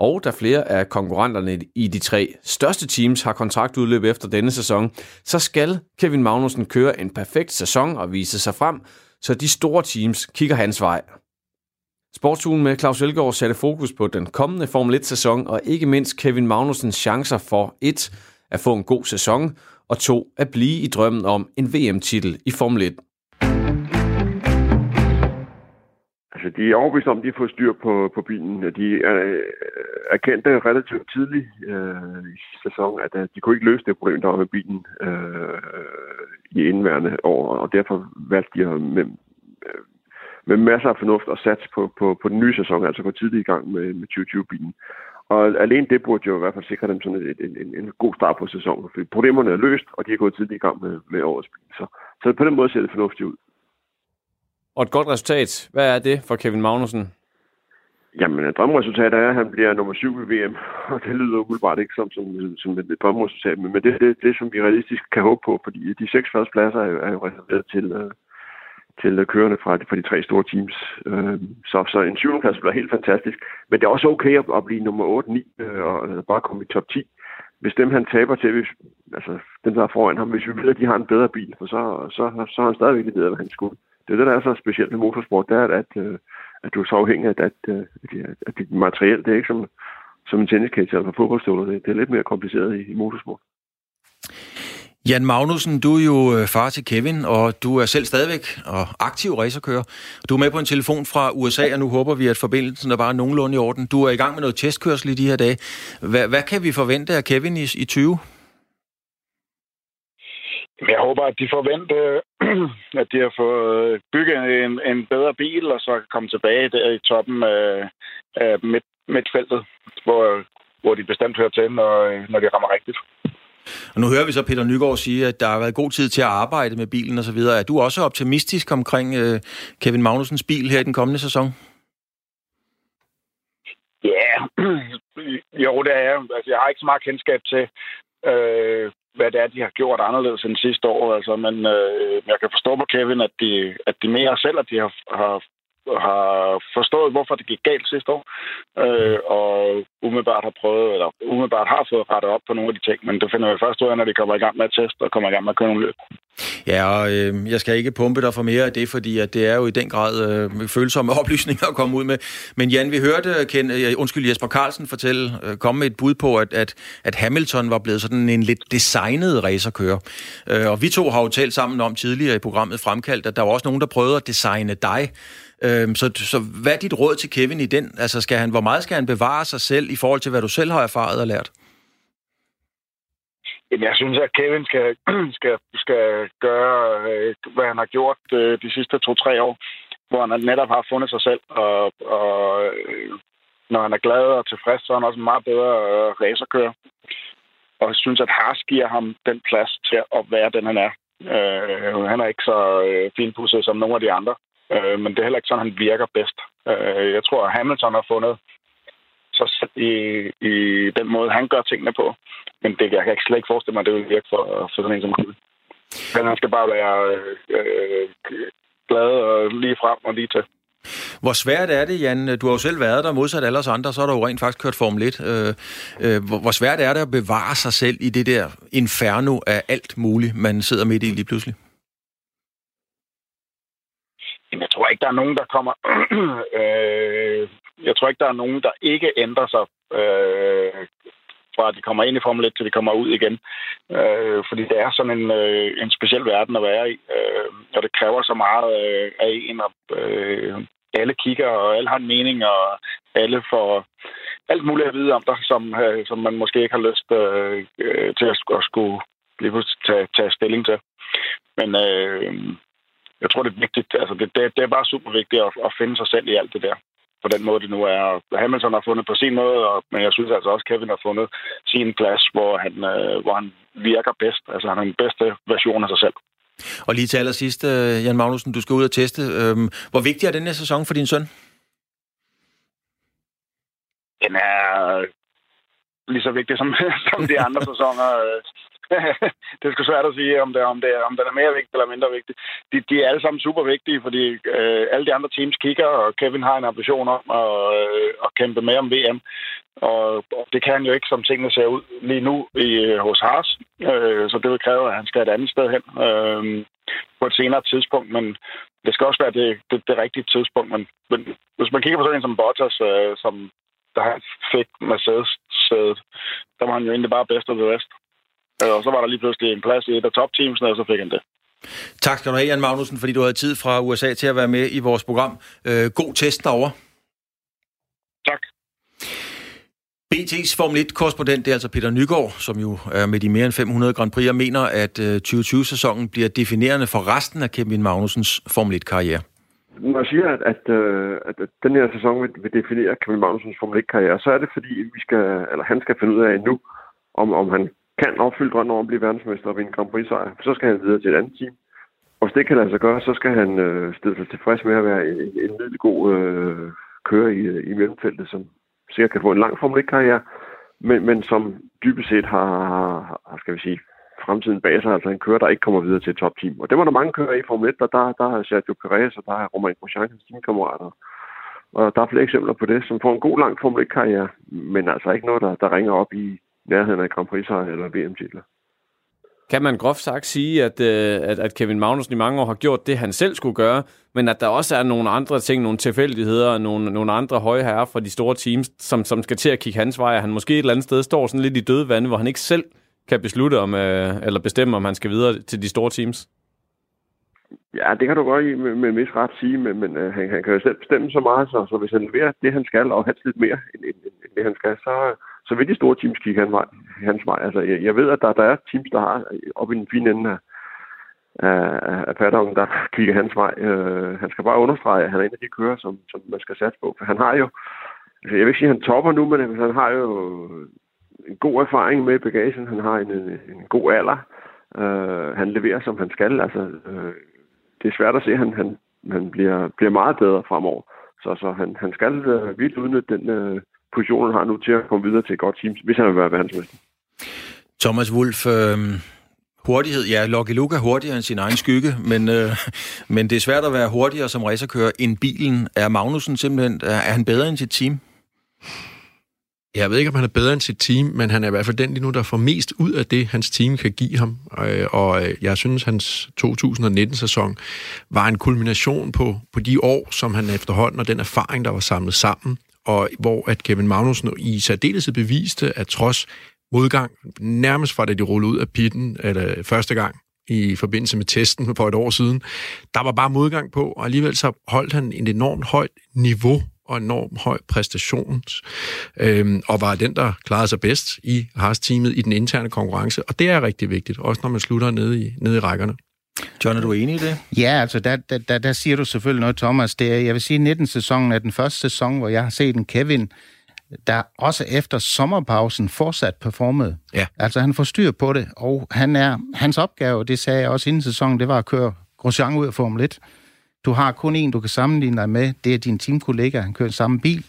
S1: Og da flere af konkurrenterne i de tre største teams har kontraktudløb efter denne sæson, så skal Kevin Magnussen køre en perfekt sæson og vise sig frem, så de store teams kigger hans vej. Sportsugen med Claus Elgaard satte fokus på den kommende Formel 1-sæson, og ikke mindst Kevin Magnusens chancer for et at få en god sæson, og to at blive i drømmen om en VM-titel i Formel 1.
S8: Altså, de er overbevist om, at de har fået styr på, på bilen. De er, øh, erkendte øh, relativt tidligt øh, i sæsonen, at, øh, de kunne ikke løse det problem, der var med bilen øh, i indværende år, og derfor valgte de med, øh, med masser af fornuft at satse på, på, på den nye sæson, altså gå tidligt i gang med, med 2020-bilen. Og alene det burde jo i hvert fald sikre dem sådan en, en, en, en god start på sæsonen, for problemerne er løst, og de er gået tidligt i gang med, med årets bil. Så, så på den måde ser det fornuftigt ud.
S1: Og et godt resultat, hvad er det for Kevin Magnussen?
S8: Jamen, øh, drømmeresultatet er, at han bliver nummer syv i VM, og det lyder umiddelbart ikke som, som, som et drømresultat, men det er det, det, som vi realistisk kan håbe på, fordi de seks første pladser er, er jo reserveret til, uh, til øh, kørende fra de, fra de tre store teams. Uh, så, så en syvende plads bliver helt fantastisk, men det er også okay at, at blive nummer 8-9 og bare komme i top 10. Hvis dem, han taber til, hvis, altså dem, der er foran ham, hvis vi ved, at de har en bedre bil, for så, så, så har han stadigvæk lidt bedre, hvad han skulle. Det er det, der er så specielt med motorsport, det er, at, øh, at du er så afhængig af, at, øh, at det materiel, det er ikke som, som en tenniskage eller fodboldstøvler. Det, det er lidt mere kompliceret i, i motorsport.
S5: Jan Magnussen, du er jo øh, far til Kevin, og du er selv stadigvæk og aktiv racerkører. Du er med på en telefon fra USA, og nu håber vi, at forbindelsen er bare nogenlunde i orden. Du er i gang med noget testkørsel i de her dage. Hvad, hvad kan vi forvente af Kevin i, i 20?
S9: Jeg håber, at de forventer, at de har fået bygget en, en bedre bil, og så komme tilbage der i toppen af, af midt, midtfeltet, hvor, hvor de bestemt hører til, når, når de rammer rigtigt.
S5: Og nu hører vi så Peter Nygaard sige, at der har været god tid til at arbejde med bilen osv. Er du også optimistisk omkring øh, Kevin Magnusens bil her i den kommende sæson?
S9: Ja, yeah. jo, det er jeg. Altså, jeg har ikke så meget kendskab til, øh, hvad det er, de har gjort anderledes end sidste år. Altså, men øh, jeg kan forstå på Kevin, at de, at de mere selv, at de har, har har forstået, hvorfor det gik galt sidste år, øh, og umiddelbart har prøvet, eller umiddelbart har fået rettet op på nogle af de ting, men det finder vi først ud af, når de kommer i gang med at teste og kommer i gang med at køre nogle løb.
S5: Ja, og øh, jeg skal ikke pumpe dig for mere af det, fordi at det er jo i den grad øh, følsomme oplysninger at komme ud med. Men Jan, vi hørte øh, Ken, øh, undskyld, Jesper Carlsen fortælle, øh, komme med et bud på, at, at, at Hamilton var blevet sådan en lidt designet racerkører. Øh, og vi to har jo talt sammen om tidligere i programmet Fremkaldt, at der var også nogen, der prøvede at designe dig. Øhm, så, så hvad er dit råd til Kevin i den? Altså, skal han, hvor meget skal han bevare sig selv i forhold til, hvad du selv har erfaret og lært?
S9: Jamen, jeg synes, at Kevin skal, skal, skal gøre, øh, hvad han har gjort øh, de sidste to-tre år, hvor han netop har fundet sig selv, og, og øh, når han er glad og tilfreds, så er han også en meget bedre racerkører. Og jeg synes, at Haas giver ham den plads til at være den, han er. Øh, han er ikke så øh, finpudset som nogle af de andre. Øh, men det er heller ikke sådan, han virker bedst. Øh, jeg tror, at Hamilton har fundet sig selv i, i den måde, han gør tingene på. Men det, jeg kan ikke slet ikke forestille mig, at det vil virke for, for sådan en som Kevin. Men han skal bare være øh, øh, glad og lige frem og lige til.
S5: Hvor svært er det, Jan? Du har jo selv været der, modsat alle os andre, så har du jo rent faktisk kørt Formel 1. Øh, øh, hvor svært er det at bevare sig selv i det der inferno af alt muligt, man sidder midt i lige pludselig?
S9: Jeg tror ikke, der er nogen, der kommer... øh, jeg tror ikke, der er nogen, der ikke ændrer sig øh, fra at de kommer ind i Formel 1, til de kommer ud igen. Øh, fordi det er sådan en, øh, en speciel verden at være i, øh, og det kræver så meget øh, af en, og øh, alle kigger, og alle har en mening, og alle får alt muligt at vide om dig, som, øh, som man måske ikke har lyst øh, øh til at, at skulle lige tage, tage stilling til. Men øh, jeg tror, det er vigtigt. Altså, det, det, det er bare super vigtigt at, at finde sig selv i alt det der. På den måde, det nu er. Hamilton har fundet på sin måde, og, men jeg synes altså også, at Kevin har fundet sin plads, hvor han, øh, hvor han virker bedst. Altså, han er den bedste version af sig selv.
S5: Og lige til allersidst, øh, Jan Magnussen, du skal ud og teste. Øhm, hvor vigtig er den her sæson for din søn?
S9: Den er lige så vigtig som, som de andre sæsoner. det er sgu svært at sige, om, det, om, det, om den er mere vigtig eller mindre vigtig. De, de er alle sammen super vigtige, fordi øh, alle de andre teams kigger, og Kevin har en ambition om at, øh, at kæmpe med om VM. Og, og det kan han jo ikke, som tingene ser ud lige nu i, øh, hos Haas. Øh, så det vil kræve, at han skal et andet sted hen øh, på et senere tidspunkt. Men det skal også være det, det, det rigtige tidspunkt. Men, men hvis man kigger på sådan en som Bottas, øh, som der han fik Mercedes-sædet, der var han jo egentlig bare bedst af det rest. Øh, og så var der lige pludselig en plads i et af topteamsene, og så fik han det.
S5: Tak skal du have, Jan Magnussen, fordi du havde tid fra USA til at være med i vores program. Øh, god test derovre.
S9: Tak.
S5: BT's Formel 1-korrespondent, det er altså Peter Nygaard, som jo er med de mere end 500 Grand Prix, og mener, at 2020-sæsonen bliver definerende for resten af Kevin Magnusens Formel 1-karriere.
S8: Når jeg siger, at, at, at, at den her sæson vil, vil definere Kevin Magnusens Formel 1-karriere, så er det fordi, vi skal, eller han skal finde ud af nu, om, om han kan opfylde drømmen om at blive verdensmester og vinde Grand Prix-sejr, så skal han videre til et andet team. Og hvis det kan lade sig gøre, så skal han øh, stille sig tilfreds med at være en, en middelgod øh, kører i, øh, i mellemfeltet, som sikkert kan få en lang Formel 1-karriere, men, men som dybest set har, har, skal vi sige, fremtiden bag sig, altså en kører, der ikke kommer videre til et topteam. Og det var der mange kører i Formel 1, og der, der er Sergio Perez, og der er Romain Grosjean, hans teamkammerater. Og der er flere eksempler på det, som får en god lang Formel 1-karriere, men altså ikke noget, der, der ringer op i, nærheden af Grand Prix eller VM-titler.
S1: Kan man groft sagt sige, at, øh, at, at Kevin Magnussen i mange år har gjort det, han selv skulle gøre, men at der også er nogle andre ting, nogle tilfældigheder, nogle, nogle andre høje herrer fra de store teams, som, som skal til at kigge hans vej, han måske et eller andet sted står sådan lidt i døde vande, hvor han ikke selv kan beslutte om, øh, eller bestemme, om han skal videre til de store teams?
S8: Ja, det kan du godt med, med en vis ret sige, men, men uh, han, han kan jo selv bestemme så meget, så, så hvis han leverer det, han skal, og helst lidt mere end, end, end det, han skal, så, så vil de store teams kigge hans vej. Hans vej. Altså, jeg, jeg ved, at der, der er teams, der har op i den fine ende af, af, af paddocken, der kigger hans vej. Uh, han skal bare understrege, at han er en af de kører, som, som man skal satse på. For han har jo, altså, jeg vil ikke sige, at han topper nu, men han har jo en god erfaring med bagagen. Han har en, en, en god alder. Uh, han leverer, som han skal. Altså, uh, det er svært at se, at han, han, han bliver, bliver meget bedre fremover. Så, så han, han skal uh, virkelig udnytte den uh, position, han har nu til at komme videre til et godt team, hvis han vil være verdensmester.
S5: Thomas Wolf, øh, hurtighed, ja, Lucky Luke er hurtigere end sin egen skygge, men, øh, men det er svært at være hurtigere som racerkører end bilen. Er Magnussen simpelthen, er, er han bedre end sit team?
S10: Jeg ved ikke, om han er bedre end sit team, men han er i hvert fald den lige nu, der får mest ud af det, hans team kan give ham. Øh, og øh, jeg synes, hans 2019-sæson var en kulmination på, på de år, som han efterhånden, og den erfaring, der var samlet sammen, og hvor at Kevin Magnussen i særdeleshed beviste, at trods modgang, nærmest fra da de rullede ud af pitten, eller første gang, i forbindelse med testen for et år siden. Der var bare modgang på, og alligevel så holdt han en enormt højt niveau og enormt høj præstation, øhm, og var den, der klarede sig bedst i Haas-teamet i den interne konkurrence, og det er rigtig vigtigt, også når man slutter nede i, nede i rækkerne.
S5: John, er du enig i det?
S11: Ja, altså der, der, der, der siger du selvfølgelig noget, Thomas. Det er, jeg vil sige, 19-sæsonen er den første sæson, hvor jeg har set en Kevin, der også efter sommerpausen fortsat performede.
S5: Ja.
S11: Altså han får styr på det, og han er, hans opgave, det sagde jeg også inden sæsonen, det var at køre Grosjean ud af Formel 1. Du har kun en, du kan sammenligne dig med. Det er din teamkollega. Han kører samme bil.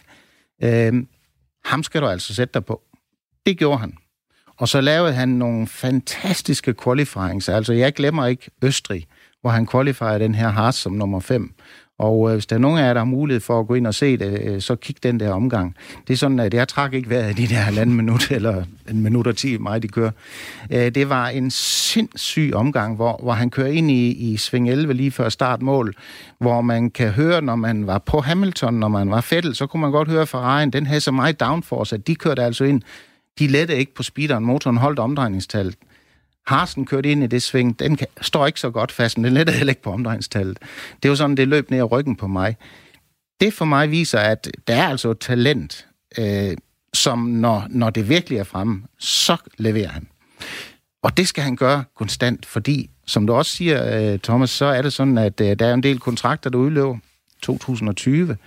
S11: Øhm, ham skal du altså sætte dig på. Det gjorde han. Og så lavede han nogle fantastiske qualifyings. Altså, jeg glemmer ikke Østrig, hvor han qualifierede den her Haas som nummer 5. Og øh, hvis der er nogen af jer, der har mulighed for at gå ind og se det, øh, så kig den der omgang. Det er sådan, at jeg trak ikke vejret i de der halvanden minut, eller en minut og ti, mig de kører. Øh, det var en sindssyg omgang, hvor, hvor han kører ind i, i sving 11 lige før startmål, hvor man kan høre, når man var på Hamilton, når man var Fettel, så kunne man godt høre Ferrari'en, den havde så meget downforce, at de kørte altså ind. De lette ikke på speederen, motoren holdt omdrejningstallet. Harsen kørte ind i det sving, den kan, står ikke så godt fast, men den letter heller ikke på omdrejningstallet. Det var sådan, det løb ned ad ryggen på mig. Det for mig viser, at der er altså et talent, øh, som når, når det virkelig er fremme, så leverer han. Og det skal han gøre konstant, fordi, som du også siger, øh, Thomas, så er det sådan, at øh, der er en del kontrakter, der udløber 2020,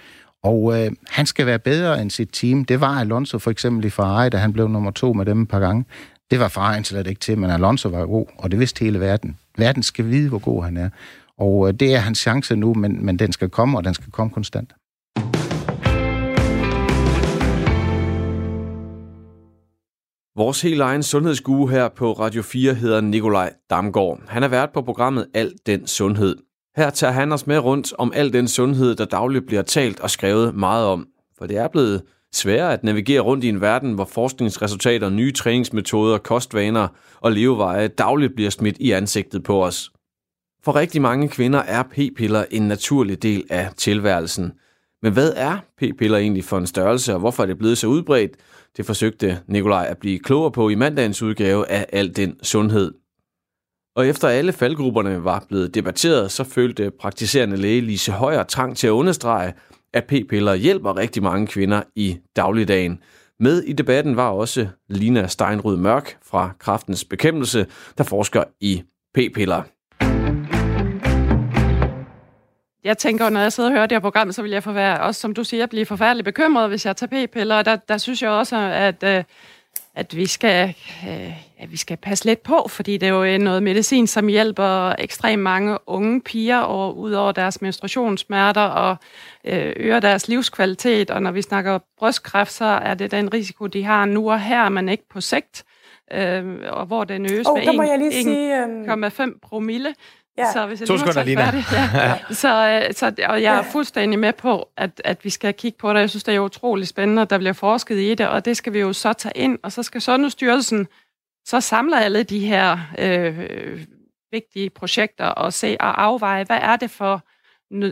S11: og øh, han skal være bedre end sit team. Det var Alonso for eksempel i Ferrari, da han blev nummer to med dem et par gange. Det var Ferrari slet ikke til, men Alonso var god, og det vidste hele verden. verden skal vide, hvor god han er. Og øh, det er hans chance nu, men, men den skal komme, og den skal komme konstant.
S1: Vores helt egen sundhedsgue her på Radio 4 hedder Nikolaj Damgaard. Han er vært på programmet Alt den Sundhed. Her tager han os med rundt om al den sundhed, der dagligt bliver talt og skrevet meget om. For det er blevet sværere at navigere rundt i en verden, hvor forskningsresultater, nye træningsmetoder, kostvaner og leveveje dagligt bliver smidt i ansigtet på os. For rigtig mange kvinder er p-piller en naturlig del af tilværelsen. Men hvad er p-piller egentlig for en størrelse, og hvorfor er det blevet så udbredt? Det forsøgte Nikolaj at blive klogere på i mandagens udgave af Al den Sundhed. Og efter alle faldgrupperne var blevet debatteret, så følte praktiserende læge Lise Højer trang til at understrege, at p-piller hjælper rigtig mange kvinder i dagligdagen. Med i debatten var også Lina Steinrud Mørk fra Kraftens Bekæmpelse, der forsker i p-piller.
S12: Jeg tænker, når jeg sidder og hører det her program, så vil jeg forvære, også som du siger, blive forfærdeligt bekymret, hvis jeg tager p-piller. Der, der synes jeg også, at, øh, at vi skal, øh, at vi skal passe lidt på, fordi det er jo noget medicin, som hjælper ekstremt mange unge piger og ud over deres menstruationssmerter og øh, øger deres livskvalitet. Og når vi snakker brystkræft, så er det den risiko, de har nu og her, men ikke på sigt. Øh, og hvor den øges oh, med 1,5 øhm, promille.
S13: Ja.
S12: Så hvis jeg
S13: to sekunder, Lina.
S12: Færdig, ja. så, øh, så, og jeg er fuldstændig med på, at, at vi skal kigge på det. Jeg synes, det er utrolig spændende, at der bliver forsket i det, og det skal vi jo så tage ind. Og så skal Sundhedsstyrelsen så samle alle de her øh, vigtige projekter og se og afveje, hvad er det for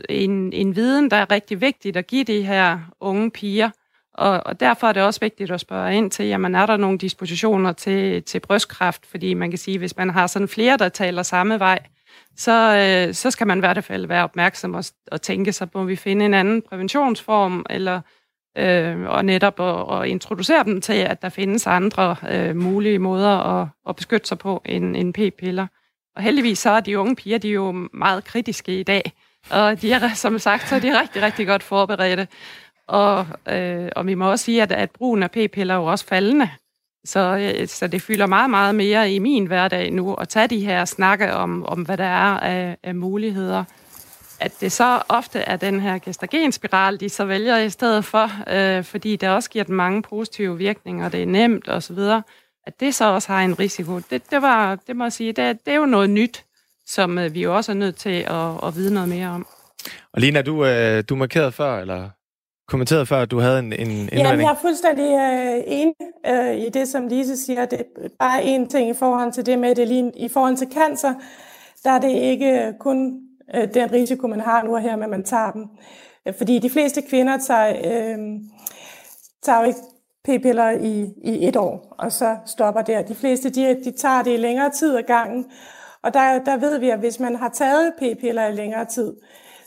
S12: en, en viden, der er rigtig vigtigt at give de her unge piger. Og, og derfor er det også vigtigt at spørge ind til, jamen er der nogle dispositioner til, til brystkræft? Fordi man kan sige, hvis man har sådan flere, der taler samme vej, så, øh, så skal man i hvert fald være opmærksom og, og tænke sig på, om vi finder en anden præventionsform, eller øh, og netop at, at introducere dem til, at der findes andre øh, mulige måder at, at beskytte sig på end, end p-piller. Og heldigvis så er de unge piger, de er jo meget kritiske i dag, og de er, som sagt, så er de rigtig, rigtig godt forberedte. Og, øh, og vi må også sige, at, at brugen af p-piller er jo også faldende. Så, øh, så det fylder meget, meget mere i min hverdag nu at tage de her snakke om, om hvad der er af, af muligheder. At det så ofte er den her gestagenspiral, de så vælger i stedet for, øh, fordi det også giver dem mange positive virkninger, det er nemt osv., at det så også har en risiko. Det, det, var, det må jeg sige, det, det er jo noget nyt, som øh, vi jo også er nødt til at, at vide noget mere om.
S13: Og Lina, du, øh, du markerede før, eller kommenteret før, at du havde en, en indvending.
S14: Ja, jeg er fuldstændig øh, enig øh, i det, som Lise siger. Det er bare en ting i forhold til det med det lige i forhold til cancer. Der er det ikke kun øh, den risiko, man har nu og her, med at man tager dem. Øh, fordi de fleste kvinder tager, øh, tager jo ikke p-piller i, i et år, og så stopper der. De fleste de, de tager det i længere tid ad gangen. Og der, der ved vi, at hvis man har taget p-piller i længere tid,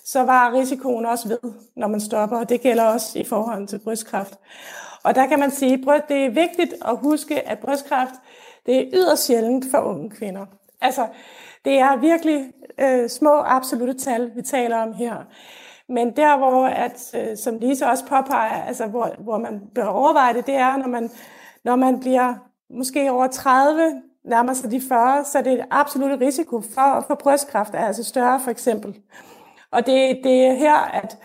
S14: så var risikoen også ved, når man stopper, og det gælder også i forhold til brystkræft. Og der kan man sige, at det er vigtigt at huske, at brystkræft det er yderst sjældent for unge kvinder. Altså, det er virkelig øh, små absolute tal, vi taler om her. Men der, hvor, at, øh, som Lise også påpeger, altså, hvor, hvor man bør overveje det, det er, når man, når man bliver måske over 30, nærmer sig de 40, så er det et absolut risiko for, for brystkræft er altså større for eksempel. Og det, det er her, at,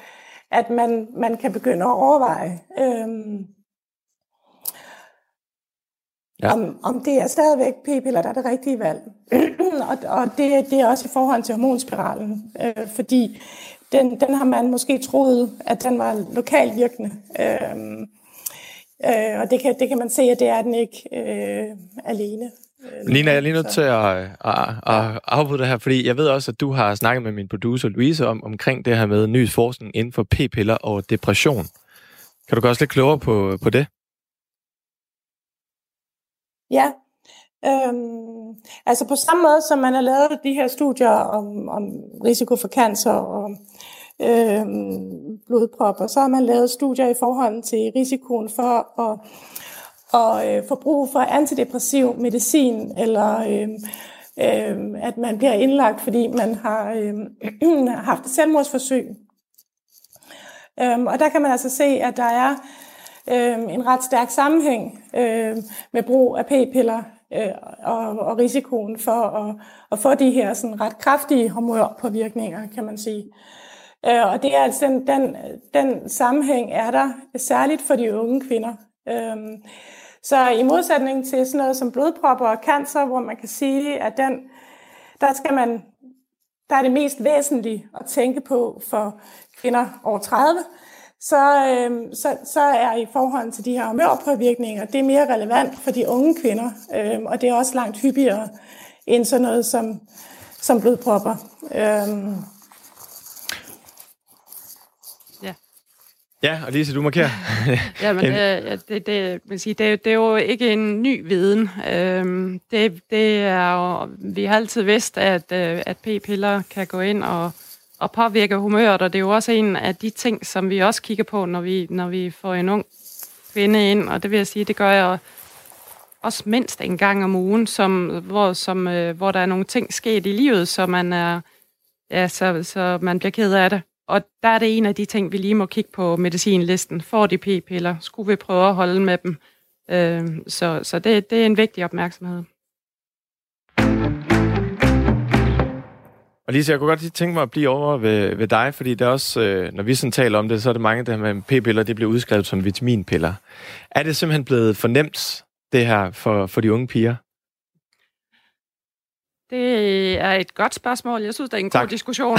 S14: at man, man kan begynde at overveje, øhm, ja. om, om det er stadigvæk p-piller, der er det rigtige valg. og og det, det er også i forhold til hormonspiralen, øh, fordi den, den har man måske troet, at den var lokalt virkende. Øhm, øh, og det kan, det kan man se, at det er den ikke øh, alene.
S13: Lina, jeg er lige nødt til at, at, at afbryde det her, fordi jeg ved også, at du har snakket med min producer Louise om, omkring det her med ny forskning inden for p-piller og depression. Kan du gøre os lidt klogere på, på det?
S14: Ja, øhm, altså på samme måde som man har lavet de her studier om, om risiko for cancer og øhm, blodpropper, så har man lavet studier i forhold til risikoen for at og øh, få brug for antidepressiv medicin, eller øh, øh, at man bliver indlagt, fordi man har øh, haft et selvmordsforsøg. Øh, og der kan man altså se, at der er øh, en ret stærk sammenhæng øh, med brug af p-piller øh, og, og risikoen for at, at få de her sådan ret kraftige hormonpåvirkninger, kan man sige. Øh, og det er altså den, den, den sammenhæng er der særligt for de unge kvinder. Øh, så i modsætning til sådan noget som blodpropper og cancer, hvor man kan sige, at den, der skal man, der er det mest væsentlige at tænke på for kvinder over 30, så, øh, så, så er i forhold til de her humørpåvirkninger, det er mere relevant for de unge kvinder, øh, og det er også langt hyppigere end sådan noget som, som blodpropper. Øh,
S13: Ja, og Lise, du markerer.
S12: ja, men øh, det, det, man sige, det, det er jo ikke en ny viden. Øhm, det, det er jo, vi har altid vidst, at, øh, at p-piller kan gå ind og, og påvirke humøret, og det er jo også en af de ting, som vi også kigger på, når vi, når vi får en ung kvinde ind, og det vil jeg sige, det gør jeg også mindst en gang om ugen, som, hvor, som, øh, hvor der er nogle ting sket i livet, så man er, ja, så, så man bliver ked af det. Og der er det en af de ting, vi lige må kigge på medicinlisten. Får de p-piller? Skulle vi prøve at holde med dem? Øh, så så det, det er en vigtig opmærksomhed.
S13: Og Lise, jeg kunne godt lige tænke mig at blive over ved, ved dig, fordi det er også, øh, når vi sådan taler om det, så er det mange, der med p-piller, det bliver udskrevet som vitaminpiller. Er det simpelthen blevet fornemt, det her, for, for de unge piger?
S12: Det er et godt spørgsmål. Jeg synes, det er en tak. god diskussion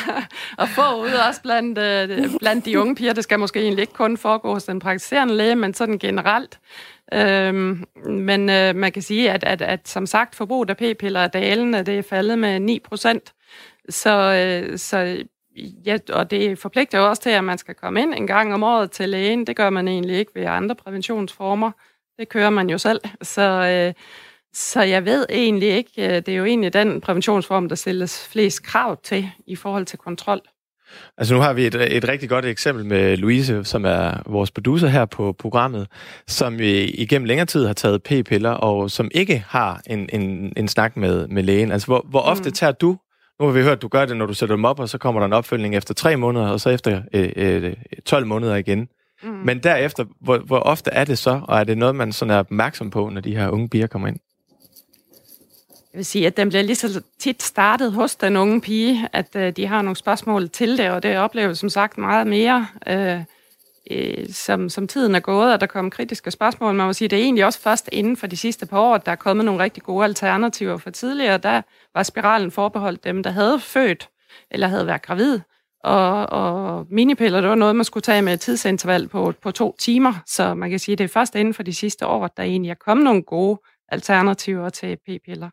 S12: at få ud også blandt, øh, blandt de unge piger. Det skal måske egentlig ikke kun foregå hos den praktiserende læge, men sådan generelt. Øhm, men øh, man kan sige, at, at, at som sagt, forbruget af p-piller er dalende. Det er faldet med 9 procent. Så, øh, så ja, og det forpligter jo også til, at man skal komme ind en gang om året til lægen. Det gør man egentlig ikke ved andre præventionsformer. Det kører man jo selv. Så... Øh, så jeg ved egentlig ikke, øh, det er jo egentlig den præventionsform, der stilles flest krav til i forhold til kontrol.
S13: Altså nu har vi et, et rigtig godt eksempel med Louise, som er vores producer her på programmet, som igennem længere tid har taget p-piller, og som ikke har en, en, en snak med, med lægen. Altså hvor, hvor ofte mm. tager du, nu har vi hørt, at du gør det, når du sætter dem op, og så kommer der en opfølgning efter tre måneder, og så efter øh, øh, 12 måneder igen. Mm. Men derefter, hvor, hvor ofte er det så, og er det noget, man sådan er opmærksom på, når de her unge piger kommer ind?
S12: Jeg vil sige, at den bliver lige så tit startet hos den unge pige, at øh, de har nogle spørgsmål til det, og det oplever som sagt meget mere, øh, øh, som, som tiden er gået, og der kommer kritiske spørgsmål. Man må sige, det er egentlig også først inden for de sidste par år, at der er kommet nogle rigtig gode alternativer. For tidligere, der var spiralen forbeholdt dem, der havde født eller havde været gravid. Og, og minipiller, det var noget, man skulle tage med et tidsinterval på, på to timer. Så man kan sige, at det er først inden for de sidste år, at der egentlig er kommet nogle gode alternativer til p-piller.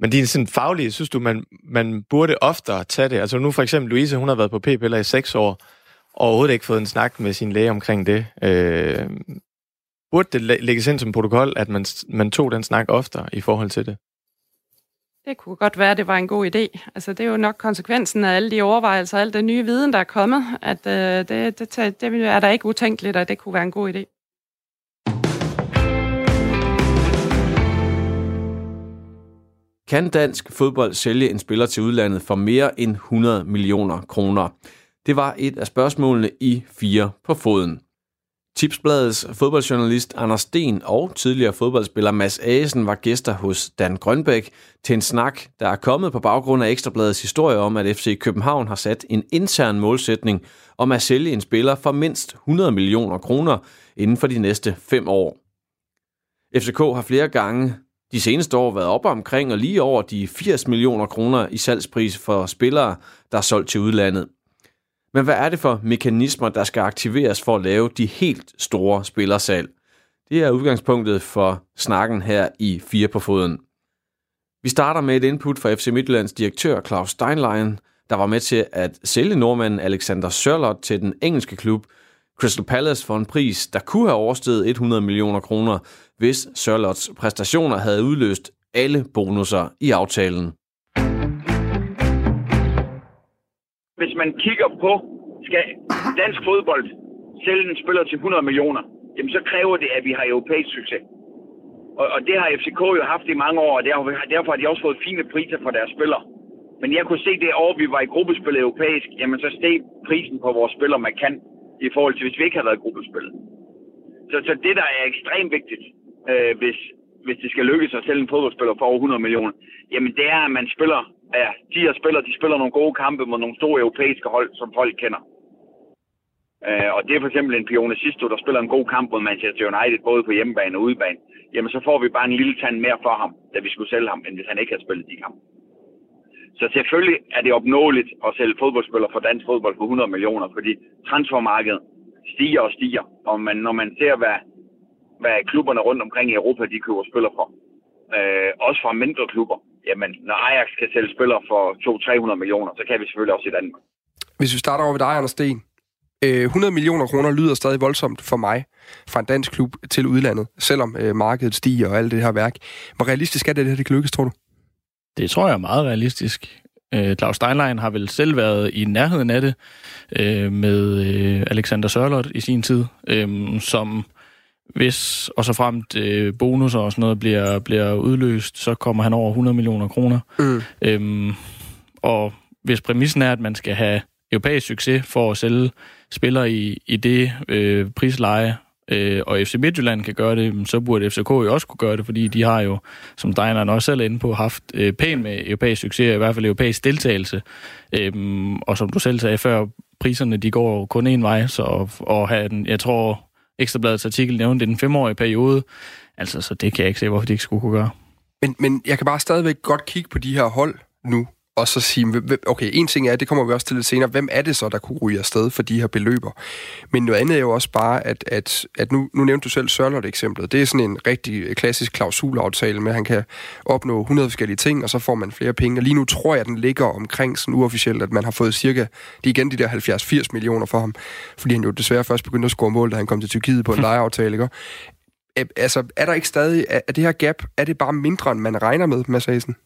S13: Men din sådan faglige, synes du, man, man burde oftere tage det? Altså nu for eksempel Louise, hun har været på p-piller i seks år, og overhovedet ikke fået en snak med sin læge omkring det. Øh, burde det lægges ind som protokol, at man, man tog den snak oftere i forhold til det?
S12: Det kunne godt være, at det var en god idé. Altså, det er jo nok konsekvensen af alle de overvejelser, og al den nye viden, der er kommet, at øh, det, det, det er der ikke utænkeligt, at det kunne være en god idé.
S1: Kan dansk fodbold sælge en spiller til udlandet for mere end 100 millioner kroner? Det var et af spørgsmålene i Fire på foden. Tipsbladets fodboldjournalist Anders Sten og tidligere fodboldspiller Mads Asen var gæster hos Dan Grønbæk til en snak, der er kommet på baggrund af Ekstrabladets historie om, at FC København har sat en intern målsætning om at sælge en spiller for mindst 100 millioner kroner inden for de næste fem år. FCK har flere gange de seneste år været op omkring og lige over de 80 millioner kroner i salgspris for spillere, der er solgt til udlandet. Men hvad er det for mekanismer, der skal aktiveres for at lave de helt store spillersalg? Det er udgangspunktet for snakken her i Fire på Foden. Vi starter med et input fra FC Midtjyllands direktør Claus Steinlein, der var med til at sælge nordmanden Alexander Sørlot til den engelske klub Crystal Palace for en pris, der kunne have oversteget 100 millioner kroner, hvis Sørlots præstationer havde udløst alle bonusser i aftalen.
S15: Hvis man kigger på, skal dansk fodbold sælge en spiller til 100 millioner, jamen så kræver det, at vi har europæisk succes. Og, og det har FCK jo haft i mange år, og derfor, derfor har de også fået fine priser for deres spillere. Men jeg kunne se det år, vi var i gruppespil europæisk, jamen så steg prisen på vores spillere markant i forhold til, hvis vi ikke havde været i gruppespil. Så, så det, der er ekstremt vigtigt, øh, hvis hvis det skal lykkes at sælge en fodboldspiller for over 100 millioner, jamen det er, at man spiller, ja, de her spillere, de spiller nogle gode kampe mod nogle store europæiske hold, som folk kender. Øh, og det er for eksempel en Pione Sisto, der spiller en god kamp mod Manchester United, både på hjemmebane og udebane. Jamen så får vi bare en lille tand mere for ham, da vi skulle sælge ham, end hvis han ikke havde spillet de kampe. Så selvfølgelig er det opnåeligt at sælge fodboldspillere for dansk fodbold for 100 millioner, fordi transfermarkedet stiger og stiger. Og man, når man ser, hvad, hvad klubberne rundt omkring i Europa, de køber spillere for, øh, også fra mindre klubber, jamen når Ajax kan sælge spillere for 200-300 millioner, så kan vi selvfølgelig også i Danmark.
S16: Hvis vi starter over ved dig, Anders Sten. 100 øh, millioner kroner lyder stadig voldsomt for mig fra en dansk klub til udlandet, selvom øh, markedet stiger og alt det her værk. Hvor realistisk er det, at det her det lykkes, tror du?
S17: Det tror jeg er meget realistisk. Øh, Claus Steinlein har vel selv været i nærheden af det øh, med øh, Alexander Sørlot i sin tid, øh, som hvis og så fremt øh, bonusser og sådan noget bliver, bliver udløst, så kommer han over 100 millioner kroner. Mm. Øhm, og hvis præmissen er, at man skal have europæisk succes for at sælge spillere i, i det øh, prisleje, øh, og FC Midtjylland kan gøre det, så burde FCK jo også kunne gøre det, fordi de har jo, som Steineren også selv er inde på, haft øh, pænt med europæisk succes, i hvert fald europæisk deltagelse. Øh, og som du selv sagde før, priserne de går kun en vej, så og have den, jeg tror, Ekstrabladets artikel nævnte den femårige periode, altså så det kan jeg ikke se, hvorfor de ikke skulle kunne gøre.
S16: Men, men jeg kan bare stadigvæk godt kigge på de her hold nu, og så sige, okay, en ting er, det kommer vi også til lidt senere, hvem er det så, der kunne ryge afsted for de her beløber? Men noget andet er jo også bare, at, at, at nu, nu nævnte du selv Sørlot eksemplet. Det er sådan en rigtig klassisk klausulaftale med, at han kan opnå 100 forskellige ting, og så får man flere penge. Og lige nu tror jeg, at den ligger omkring sådan uofficielt, at man har fået cirka, det er igen de der 70-80 millioner for ham, fordi han jo desværre først begyndte at score mål, da han kom til Tyrkiet på en lejeaftale, ikke? Altså, er der ikke stadig, er det her gap, er det bare mindre, end man regner med, Mads Asen?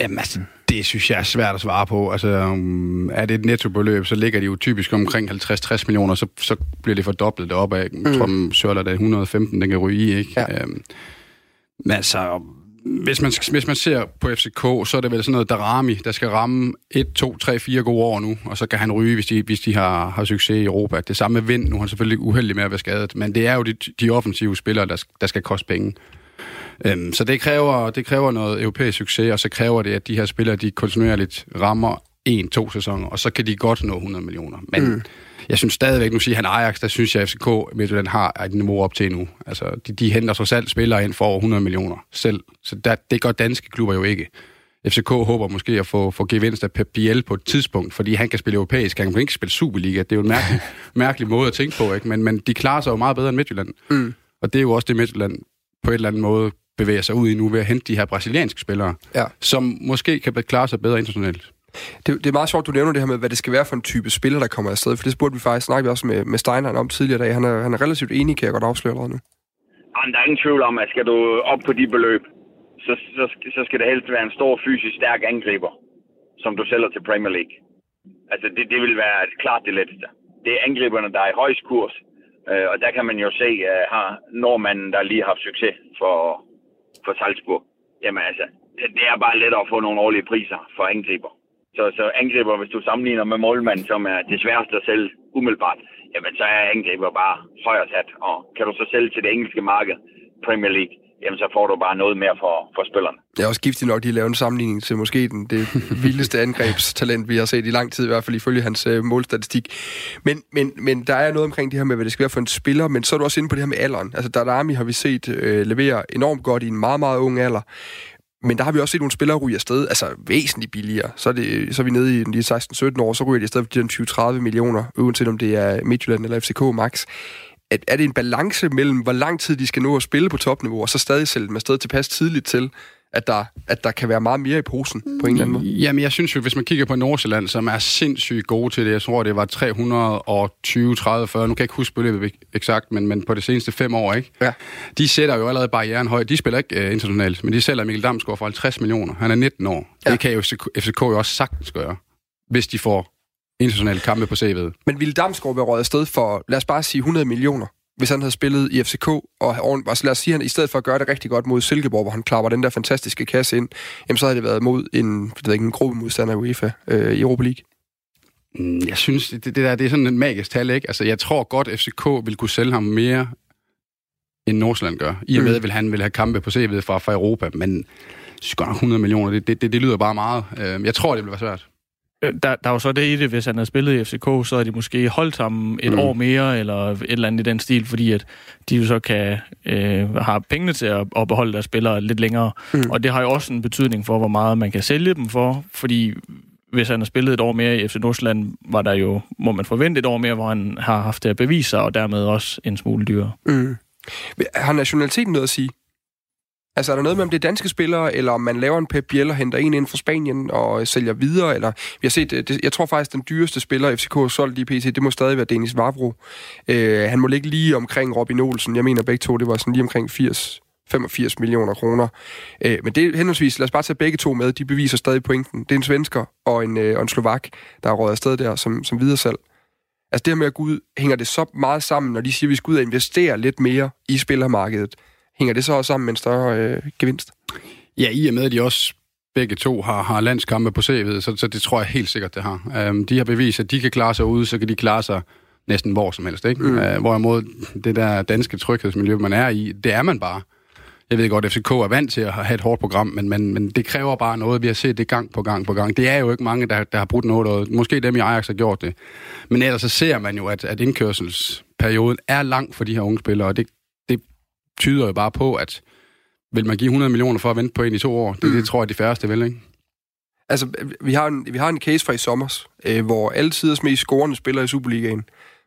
S18: Jamen altså, det synes jeg er svært at svare på. Altså, um, er det et nettobeløb, så ligger de jo typisk omkring 50-60 millioner, så, så bliver det fordoblet deroppe af. Mm. Jeg tror, Sørler, der er 115, den kan ryge i, ikke? Ja. Um, men altså, hvis man, hvis man ser på FCK, så er det vel sådan noget Darami, der skal ramme 1, 2, 3, 4 gode år nu, og så kan han ryge, hvis de, hvis de har, har succes i Europa. Det samme med Vind, nu er han selvfølgelig uheldig med at være skadet, men det er jo de, de offensive spillere, der, der skal koste penge. Øhm, så det kræver, det kræver noget europæisk succes, og så kræver det, at de her spillere, de kontinuerligt rammer en, to sæsoner, og så kan de godt nå 100 millioner. Men mm. jeg synes stadigvæk, nu siger han Ajax, der synes jeg, at FCK Midtjylland har et niveau op til nu. Altså, de, de henter så selv spillere ind for over 100 millioner selv. Så der, det gør danske klubber jo ikke. FCK håber måske at få, få gevinst af Pep Biel på et tidspunkt, fordi han kan spille europæisk, han kan ikke spille Superliga. Det er jo en mærkelig, mærkelig måde at tænke på, ikke? Men, men de klarer sig jo meget bedre end Midtjylland. Mm. Og det er jo også det, Midtjylland på et eller andet måde bevæger sig ud i nu ved at hente de her brasilianske spillere, ja. som måske kan klare sig bedre internationalt.
S16: Det, det er meget sjovt, du nævner det her med, hvad det skal være for en type spiller, der kommer afsted, for det spurgte vi faktisk, snakke også med, med Steiner om tidligere dag. Han er, han er relativt enig, kan jeg godt afsløre allerede nu.
S15: Jamen, der er ingen tvivl om, at skal du op på de beløb, så, så, så skal det helst være en stor fysisk stærk angriber, som du sælger til Premier League. Altså, det, det vil være klart det letteste. Det er angriberne, der er i højst kurs, øh, og der kan man jo se, at har nordmanden, der lige har haft succes for, for Salzburg, jamen altså, det er bare lettere at få nogle årlige priser for angriber. Så, så angriber, hvis du sammenligner med målmanden, som er det sværeste at sælge umiddelbart, jamen så er angriber bare højere sat. Og kan du så sælge til det engelske marked, Premier League, jamen så får du bare noget mere for, for spillerne.
S16: Det er også giftigt nok, de laver en sammenligning til måske den, det vildeste angrebstalent, vi har set i lang tid, i hvert fald ifølge hans øh, målstatistik. Men, men, men der er noget omkring det her med, hvad det skal være for en spiller, men så er du også inde på det her med alderen. Altså Darami har vi set øh, levere enormt godt i en meget, meget ung alder. Men der har vi også set nogle spillere ryge afsted, altså væsentligt billigere. Så er, det, så er vi nede i de 16-17 år, så ryger de afsted for de 20-30 millioner, uanset om det er Midtjylland eller FCK max er det en balance mellem, hvor lang tid de skal nå at spille på topniveau, og så stadig sælge dem afsted tilpas tidligt til, at der, at der kan være meget mere i posen på en eller anden måde?
S18: Jamen, jeg synes jo, hvis man kigger på Nordsjælland, som er sindssygt gode til det, jeg tror, det var 320, 30, 40, nu kan jeg ikke huske beløbet eksakt, men, men på de seneste fem år, ikke? Ja. De sætter jo allerede barrieren højt. De spiller ikke uh, internationalt, men de sælger Mikkel Damsgaard for 50 millioner. Han er 19 år. Ja. Det kan jo FCK, FCK jo også sagtens gøre, hvis de får internationale kampe på CV'et.
S16: Men ville Damsgaard være råd afsted for, lad os bare sige 100 millioner, hvis han havde spillet i FCK, og altså lad os sige, at han i stedet for at gøre det rigtig godt mod Silkeborg, hvor han klapper den der fantastiske kasse ind, jamen så havde det været mod en, det ved ikke, en gruppe modstander i UEFA øh, i Europa League.
S18: Mm, jeg synes, det, det der det er sådan en magisk tal, ikke? Altså, jeg tror godt, FCK vil kunne sælge ham mere end Nordsjælland gør. I og med, mm. vil han vil have kampe på CV'et fra, fra Europa, men synes godt nok 100 millioner, det, det, det, det lyder bare meget. Øh, jeg tror, det bliver svært.
S17: Øh, der, der er jo så det i det, hvis han havde spillet i FCK, så er de måske holdt sammen et mm. år mere, eller et eller andet i den stil, fordi at de jo så kan øh, have pengene til at, at beholde deres spillere lidt længere. Mm. Og det har jo også en betydning for, hvor meget man kan sælge dem for, fordi hvis han har spillet et år mere i FC Nordsjælland, var der jo, må man forvente et år mere, hvor han har haft det at bevise sig, og dermed også en smule dyrere.
S16: Mm. Har nationaliteten noget at sige? Altså er der noget med, om det er danske spillere, eller om man laver en Pep Biel og henter en ind fra Spanien og øh, sælger videre, eller vi har set, øh, det, jeg tror faktisk, den dyreste spiller, FCK har solgt i PT, det må stadig være Denis Vavro. Øh, han må ligge lige omkring Robin Olsen. Jeg mener begge to, det var sådan lige omkring 80, 85 millioner kroner. Øh, men det er henholdsvis, lad os bare tage begge to med, de beviser stadig pointen. Det er en svensker og en, øh, og en slovak, der er råd afsted der som, som videre salg. Altså det her med at gå ud, hænger det så meget sammen, når de siger, at vi skal ud og investere lidt mere i spillermarkedet, hænger det så også sammen med en større øh, gevinst?
S18: Ja, i og med, at de også begge to har, har landskampe på CV'et, så, så det tror jeg helt sikkert, det har. Um, de har bevist, at de kan klare sig ude, så kan de klare sig næsten hvor som helst. Ikke? Mm. Uh, hvorimod det der danske tryghedsmiljø, man er i, det er man bare. Jeg ved godt, at FCK er vant til at have et hårdt program, men, men, men det kræver bare noget. Vi har set det gang på gang på gang. Det er jo ikke mange, der, der har brudt noget, og måske dem i Ajax har gjort det. Men ellers så ser man jo, at, at indkørselsperioden er lang for de her unge spillere, og det, tyder jo bare på, at vil man give 100 millioner for at vente på en i to år? Det, mm. det tror jeg, de færreste vil, ikke?
S16: Altså, vi har en, vi har en case fra i sommer, øh, hvor alle tiders mest scorende spillere i Superligaen,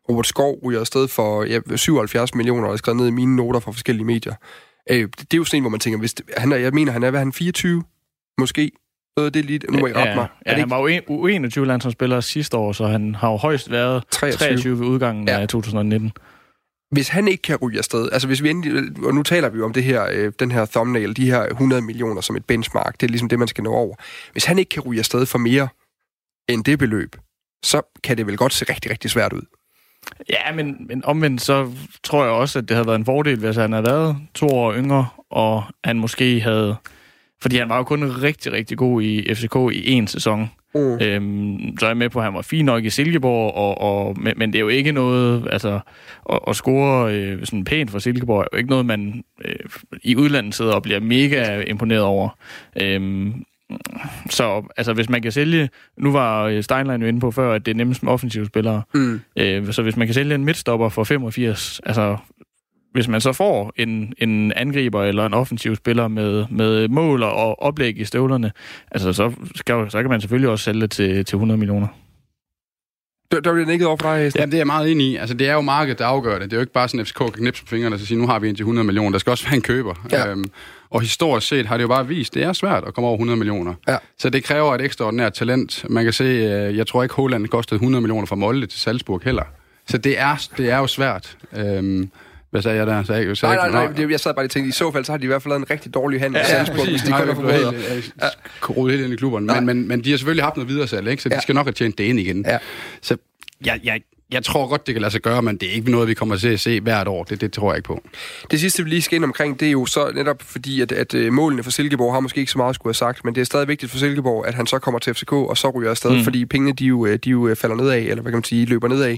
S16: Robert Skov ryger afsted for ja, 77 millioner, og er skrevet ned i mine noter fra forskellige medier. Øh, det, det er jo sådan en, hvor man tænker, hvis det, han er, jeg mener, han er, hvad han 24? Måske? Øh, det er lige, nu må jeg
S17: op mig. Ja, ja han var jo 21 landsholdsspiller sidste år, så han har jo højst været 23, 23 ved udgangen ja. af 2019
S16: hvis han ikke kan ryge afsted, altså hvis vi endelig, og nu taler vi jo om det her, øh, den her thumbnail, de her 100 millioner som et benchmark, det er ligesom det, man skal nå over. Hvis han ikke kan ryge afsted for mere end det beløb, så kan det vel godt se rigtig, rigtig svært ud.
S17: Ja, men, men omvendt så tror jeg også, at det havde været en fordel, hvis han havde været to år yngre, og han måske havde... Fordi han var jo kun rigtig, rigtig god i FCK i en sæson. Mm. Øhm, så er jeg med på, at han var fin nok i Silkeborg, og, og, men, men det er jo ikke noget, altså, at, at score øh, sådan pænt for Silkeborg er jo ikke noget, man øh, i udlandet sidder og bliver mega imponeret over. Øhm, så altså, hvis man kan sælge... Nu var øh, Steinlein jo inde på før, at det er nemmest med offensive spillere. Mm. Øh, så hvis man kan sælge en midtstopper for 85, altså hvis man så får en, en angriber eller en offensiv spiller med, med mål og oplæg i støvlerne, altså så, skal, så kan man selvfølgelig også sælge det til, til 100 millioner.
S16: Der, der bliver nikket over for dig,
S18: Ja, det er jeg meget enig i. Altså, det er jo markedet, der afgør det. Det er jo ikke bare sådan, at FCK kan knipse på fingrene og sige, nu har vi indtil 100 millioner. Der skal også være en køber. Ja. Øhm, og historisk set har det jo bare vist, det er svært at komme over 100 millioner. Ja. Så det kræver et ekstraordinært talent. Man kan se, øh, jeg tror ikke, Holland kostede 100 millioner fra Molde til Salzburg heller. Så det er, det er jo svært. Øhm, hvad sagde jeg der? Så jeg,
S16: så nej, nej, nej, nej, jeg sad bare og tænkte, i så fald så har de i hvert fald lavet en rigtig dårlig handel ja, ja, Salzburg, hvis de kun har forbedret.
S18: Ja. helt ind i klubberne. Men, men, men de har selvfølgelig haft noget videre salg, ikke? så de ja. skal nok have tjent det ind igen. Ja. Så jeg, jeg, jeg tror godt, det kan lade sig gøre, men det er ikke noget, vi kommer til at se hvert år. Det, det tror jeg ikke på.
S16: Det sidste, vi lige skal ind omkring, det er jo så netop fordi, at, at øh, målene for Silkeborg har måske ikke så meget skulle have sagt, men det er stadig vigtigt for Silkeborg, at han så kommer til FCK og så ryger afsted, mm. fordi pengene de jo, øh, de jo øh, falder nedad, eller hvad kan man sige, løber nedad.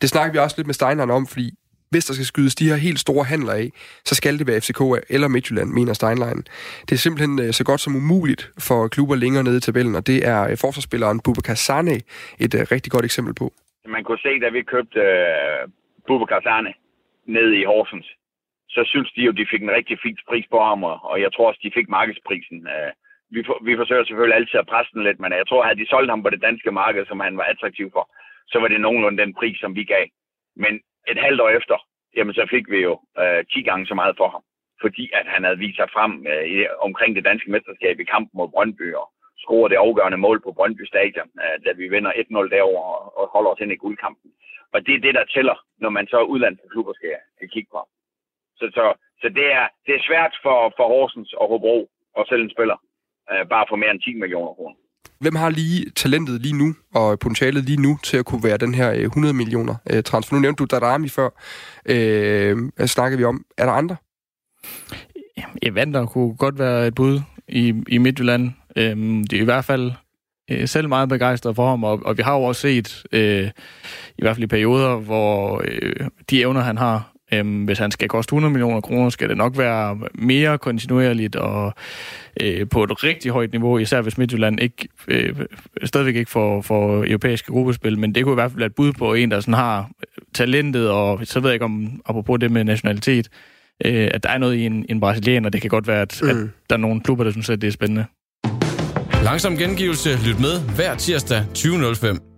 S16: Det snakker vi også lidt med Steineren om, fordi hvis der skal skydes de her helt store handler af, så skal det være FCK eller Midtjylland, mener Steinlein. Det er simpelthen øh, så godt som umuligt for klubber længere nede i tabellen, og det er øh, forsvarsspilleren Bubakar Sane et øh, rigtig godt eksempel på.
S9: Man kunne se, da vi købte uh, Bubakar Sane ned i Horsens, så synes de jo, de fik en rigtig fin pris på ham, og jeg tror også, de fik markedsprisen. Uh, vi, for, vi forsøger selvfølgelig altid at presse den lidt, men jeg tror, at havde de solgt ham på det danske marked, som han var attraktiv for, så var det nogenlunde den pris, som vi gav. Men et halvt år efter, jamen så fik vi jo øh, 10 gange så meget for ham. Fordi at han havde vist sig frem øh, i, omkring det danske mesterskab i kampen mod Brøndby og scorede det afgørende mål på Brøndby Stadion, øh, da vi vinder 1-0 derover og, og holder os ind i guldkampen. Og det er det, der tæller, når man så udlandske klubber skal, skal kigge på. Så, så, så det, er, det er svært for, for Horsens og Hobro at sælge en spiller, øh, bare for mere end 10 millioner kroner.
S16: Hvem har lige talentet lige nu, og potentialet lige nu, til at kunne være den her øh, 100 millioner øh, transfer? Nu nævnte du Darami før. Øh, snakkede snakker vi om? Er der andre?
S17: Evander kunne godt være et bud i, i Midtjylland. Øhm, det er i hvert fald øh, selv meget begejstret for ham, og, og vi har jo også set, øh, i hvert fald i perioder, hvor øh, de evner, han har, Øhm, hvis han skal koste 100 millioner kroner, skal det nok være mere kontinuerligt og øh, på et rigtig højt niveau, især hvis Midtjylland ikke, øh, stadigvæk ikke får, får europæiske gruppespil, men det kunne i hvert fald være et bud på en, der sådan har talentet, og så ved jeg ikke om, apropos det med nationalitet, øh, at der er noget i en, en brasilianer. Det kan godt være, at, mm. at der er nogle klubber, der synes, at det er spændende.
S1: Langsom gengivelse. Lyt med hver tirsdag 20.05.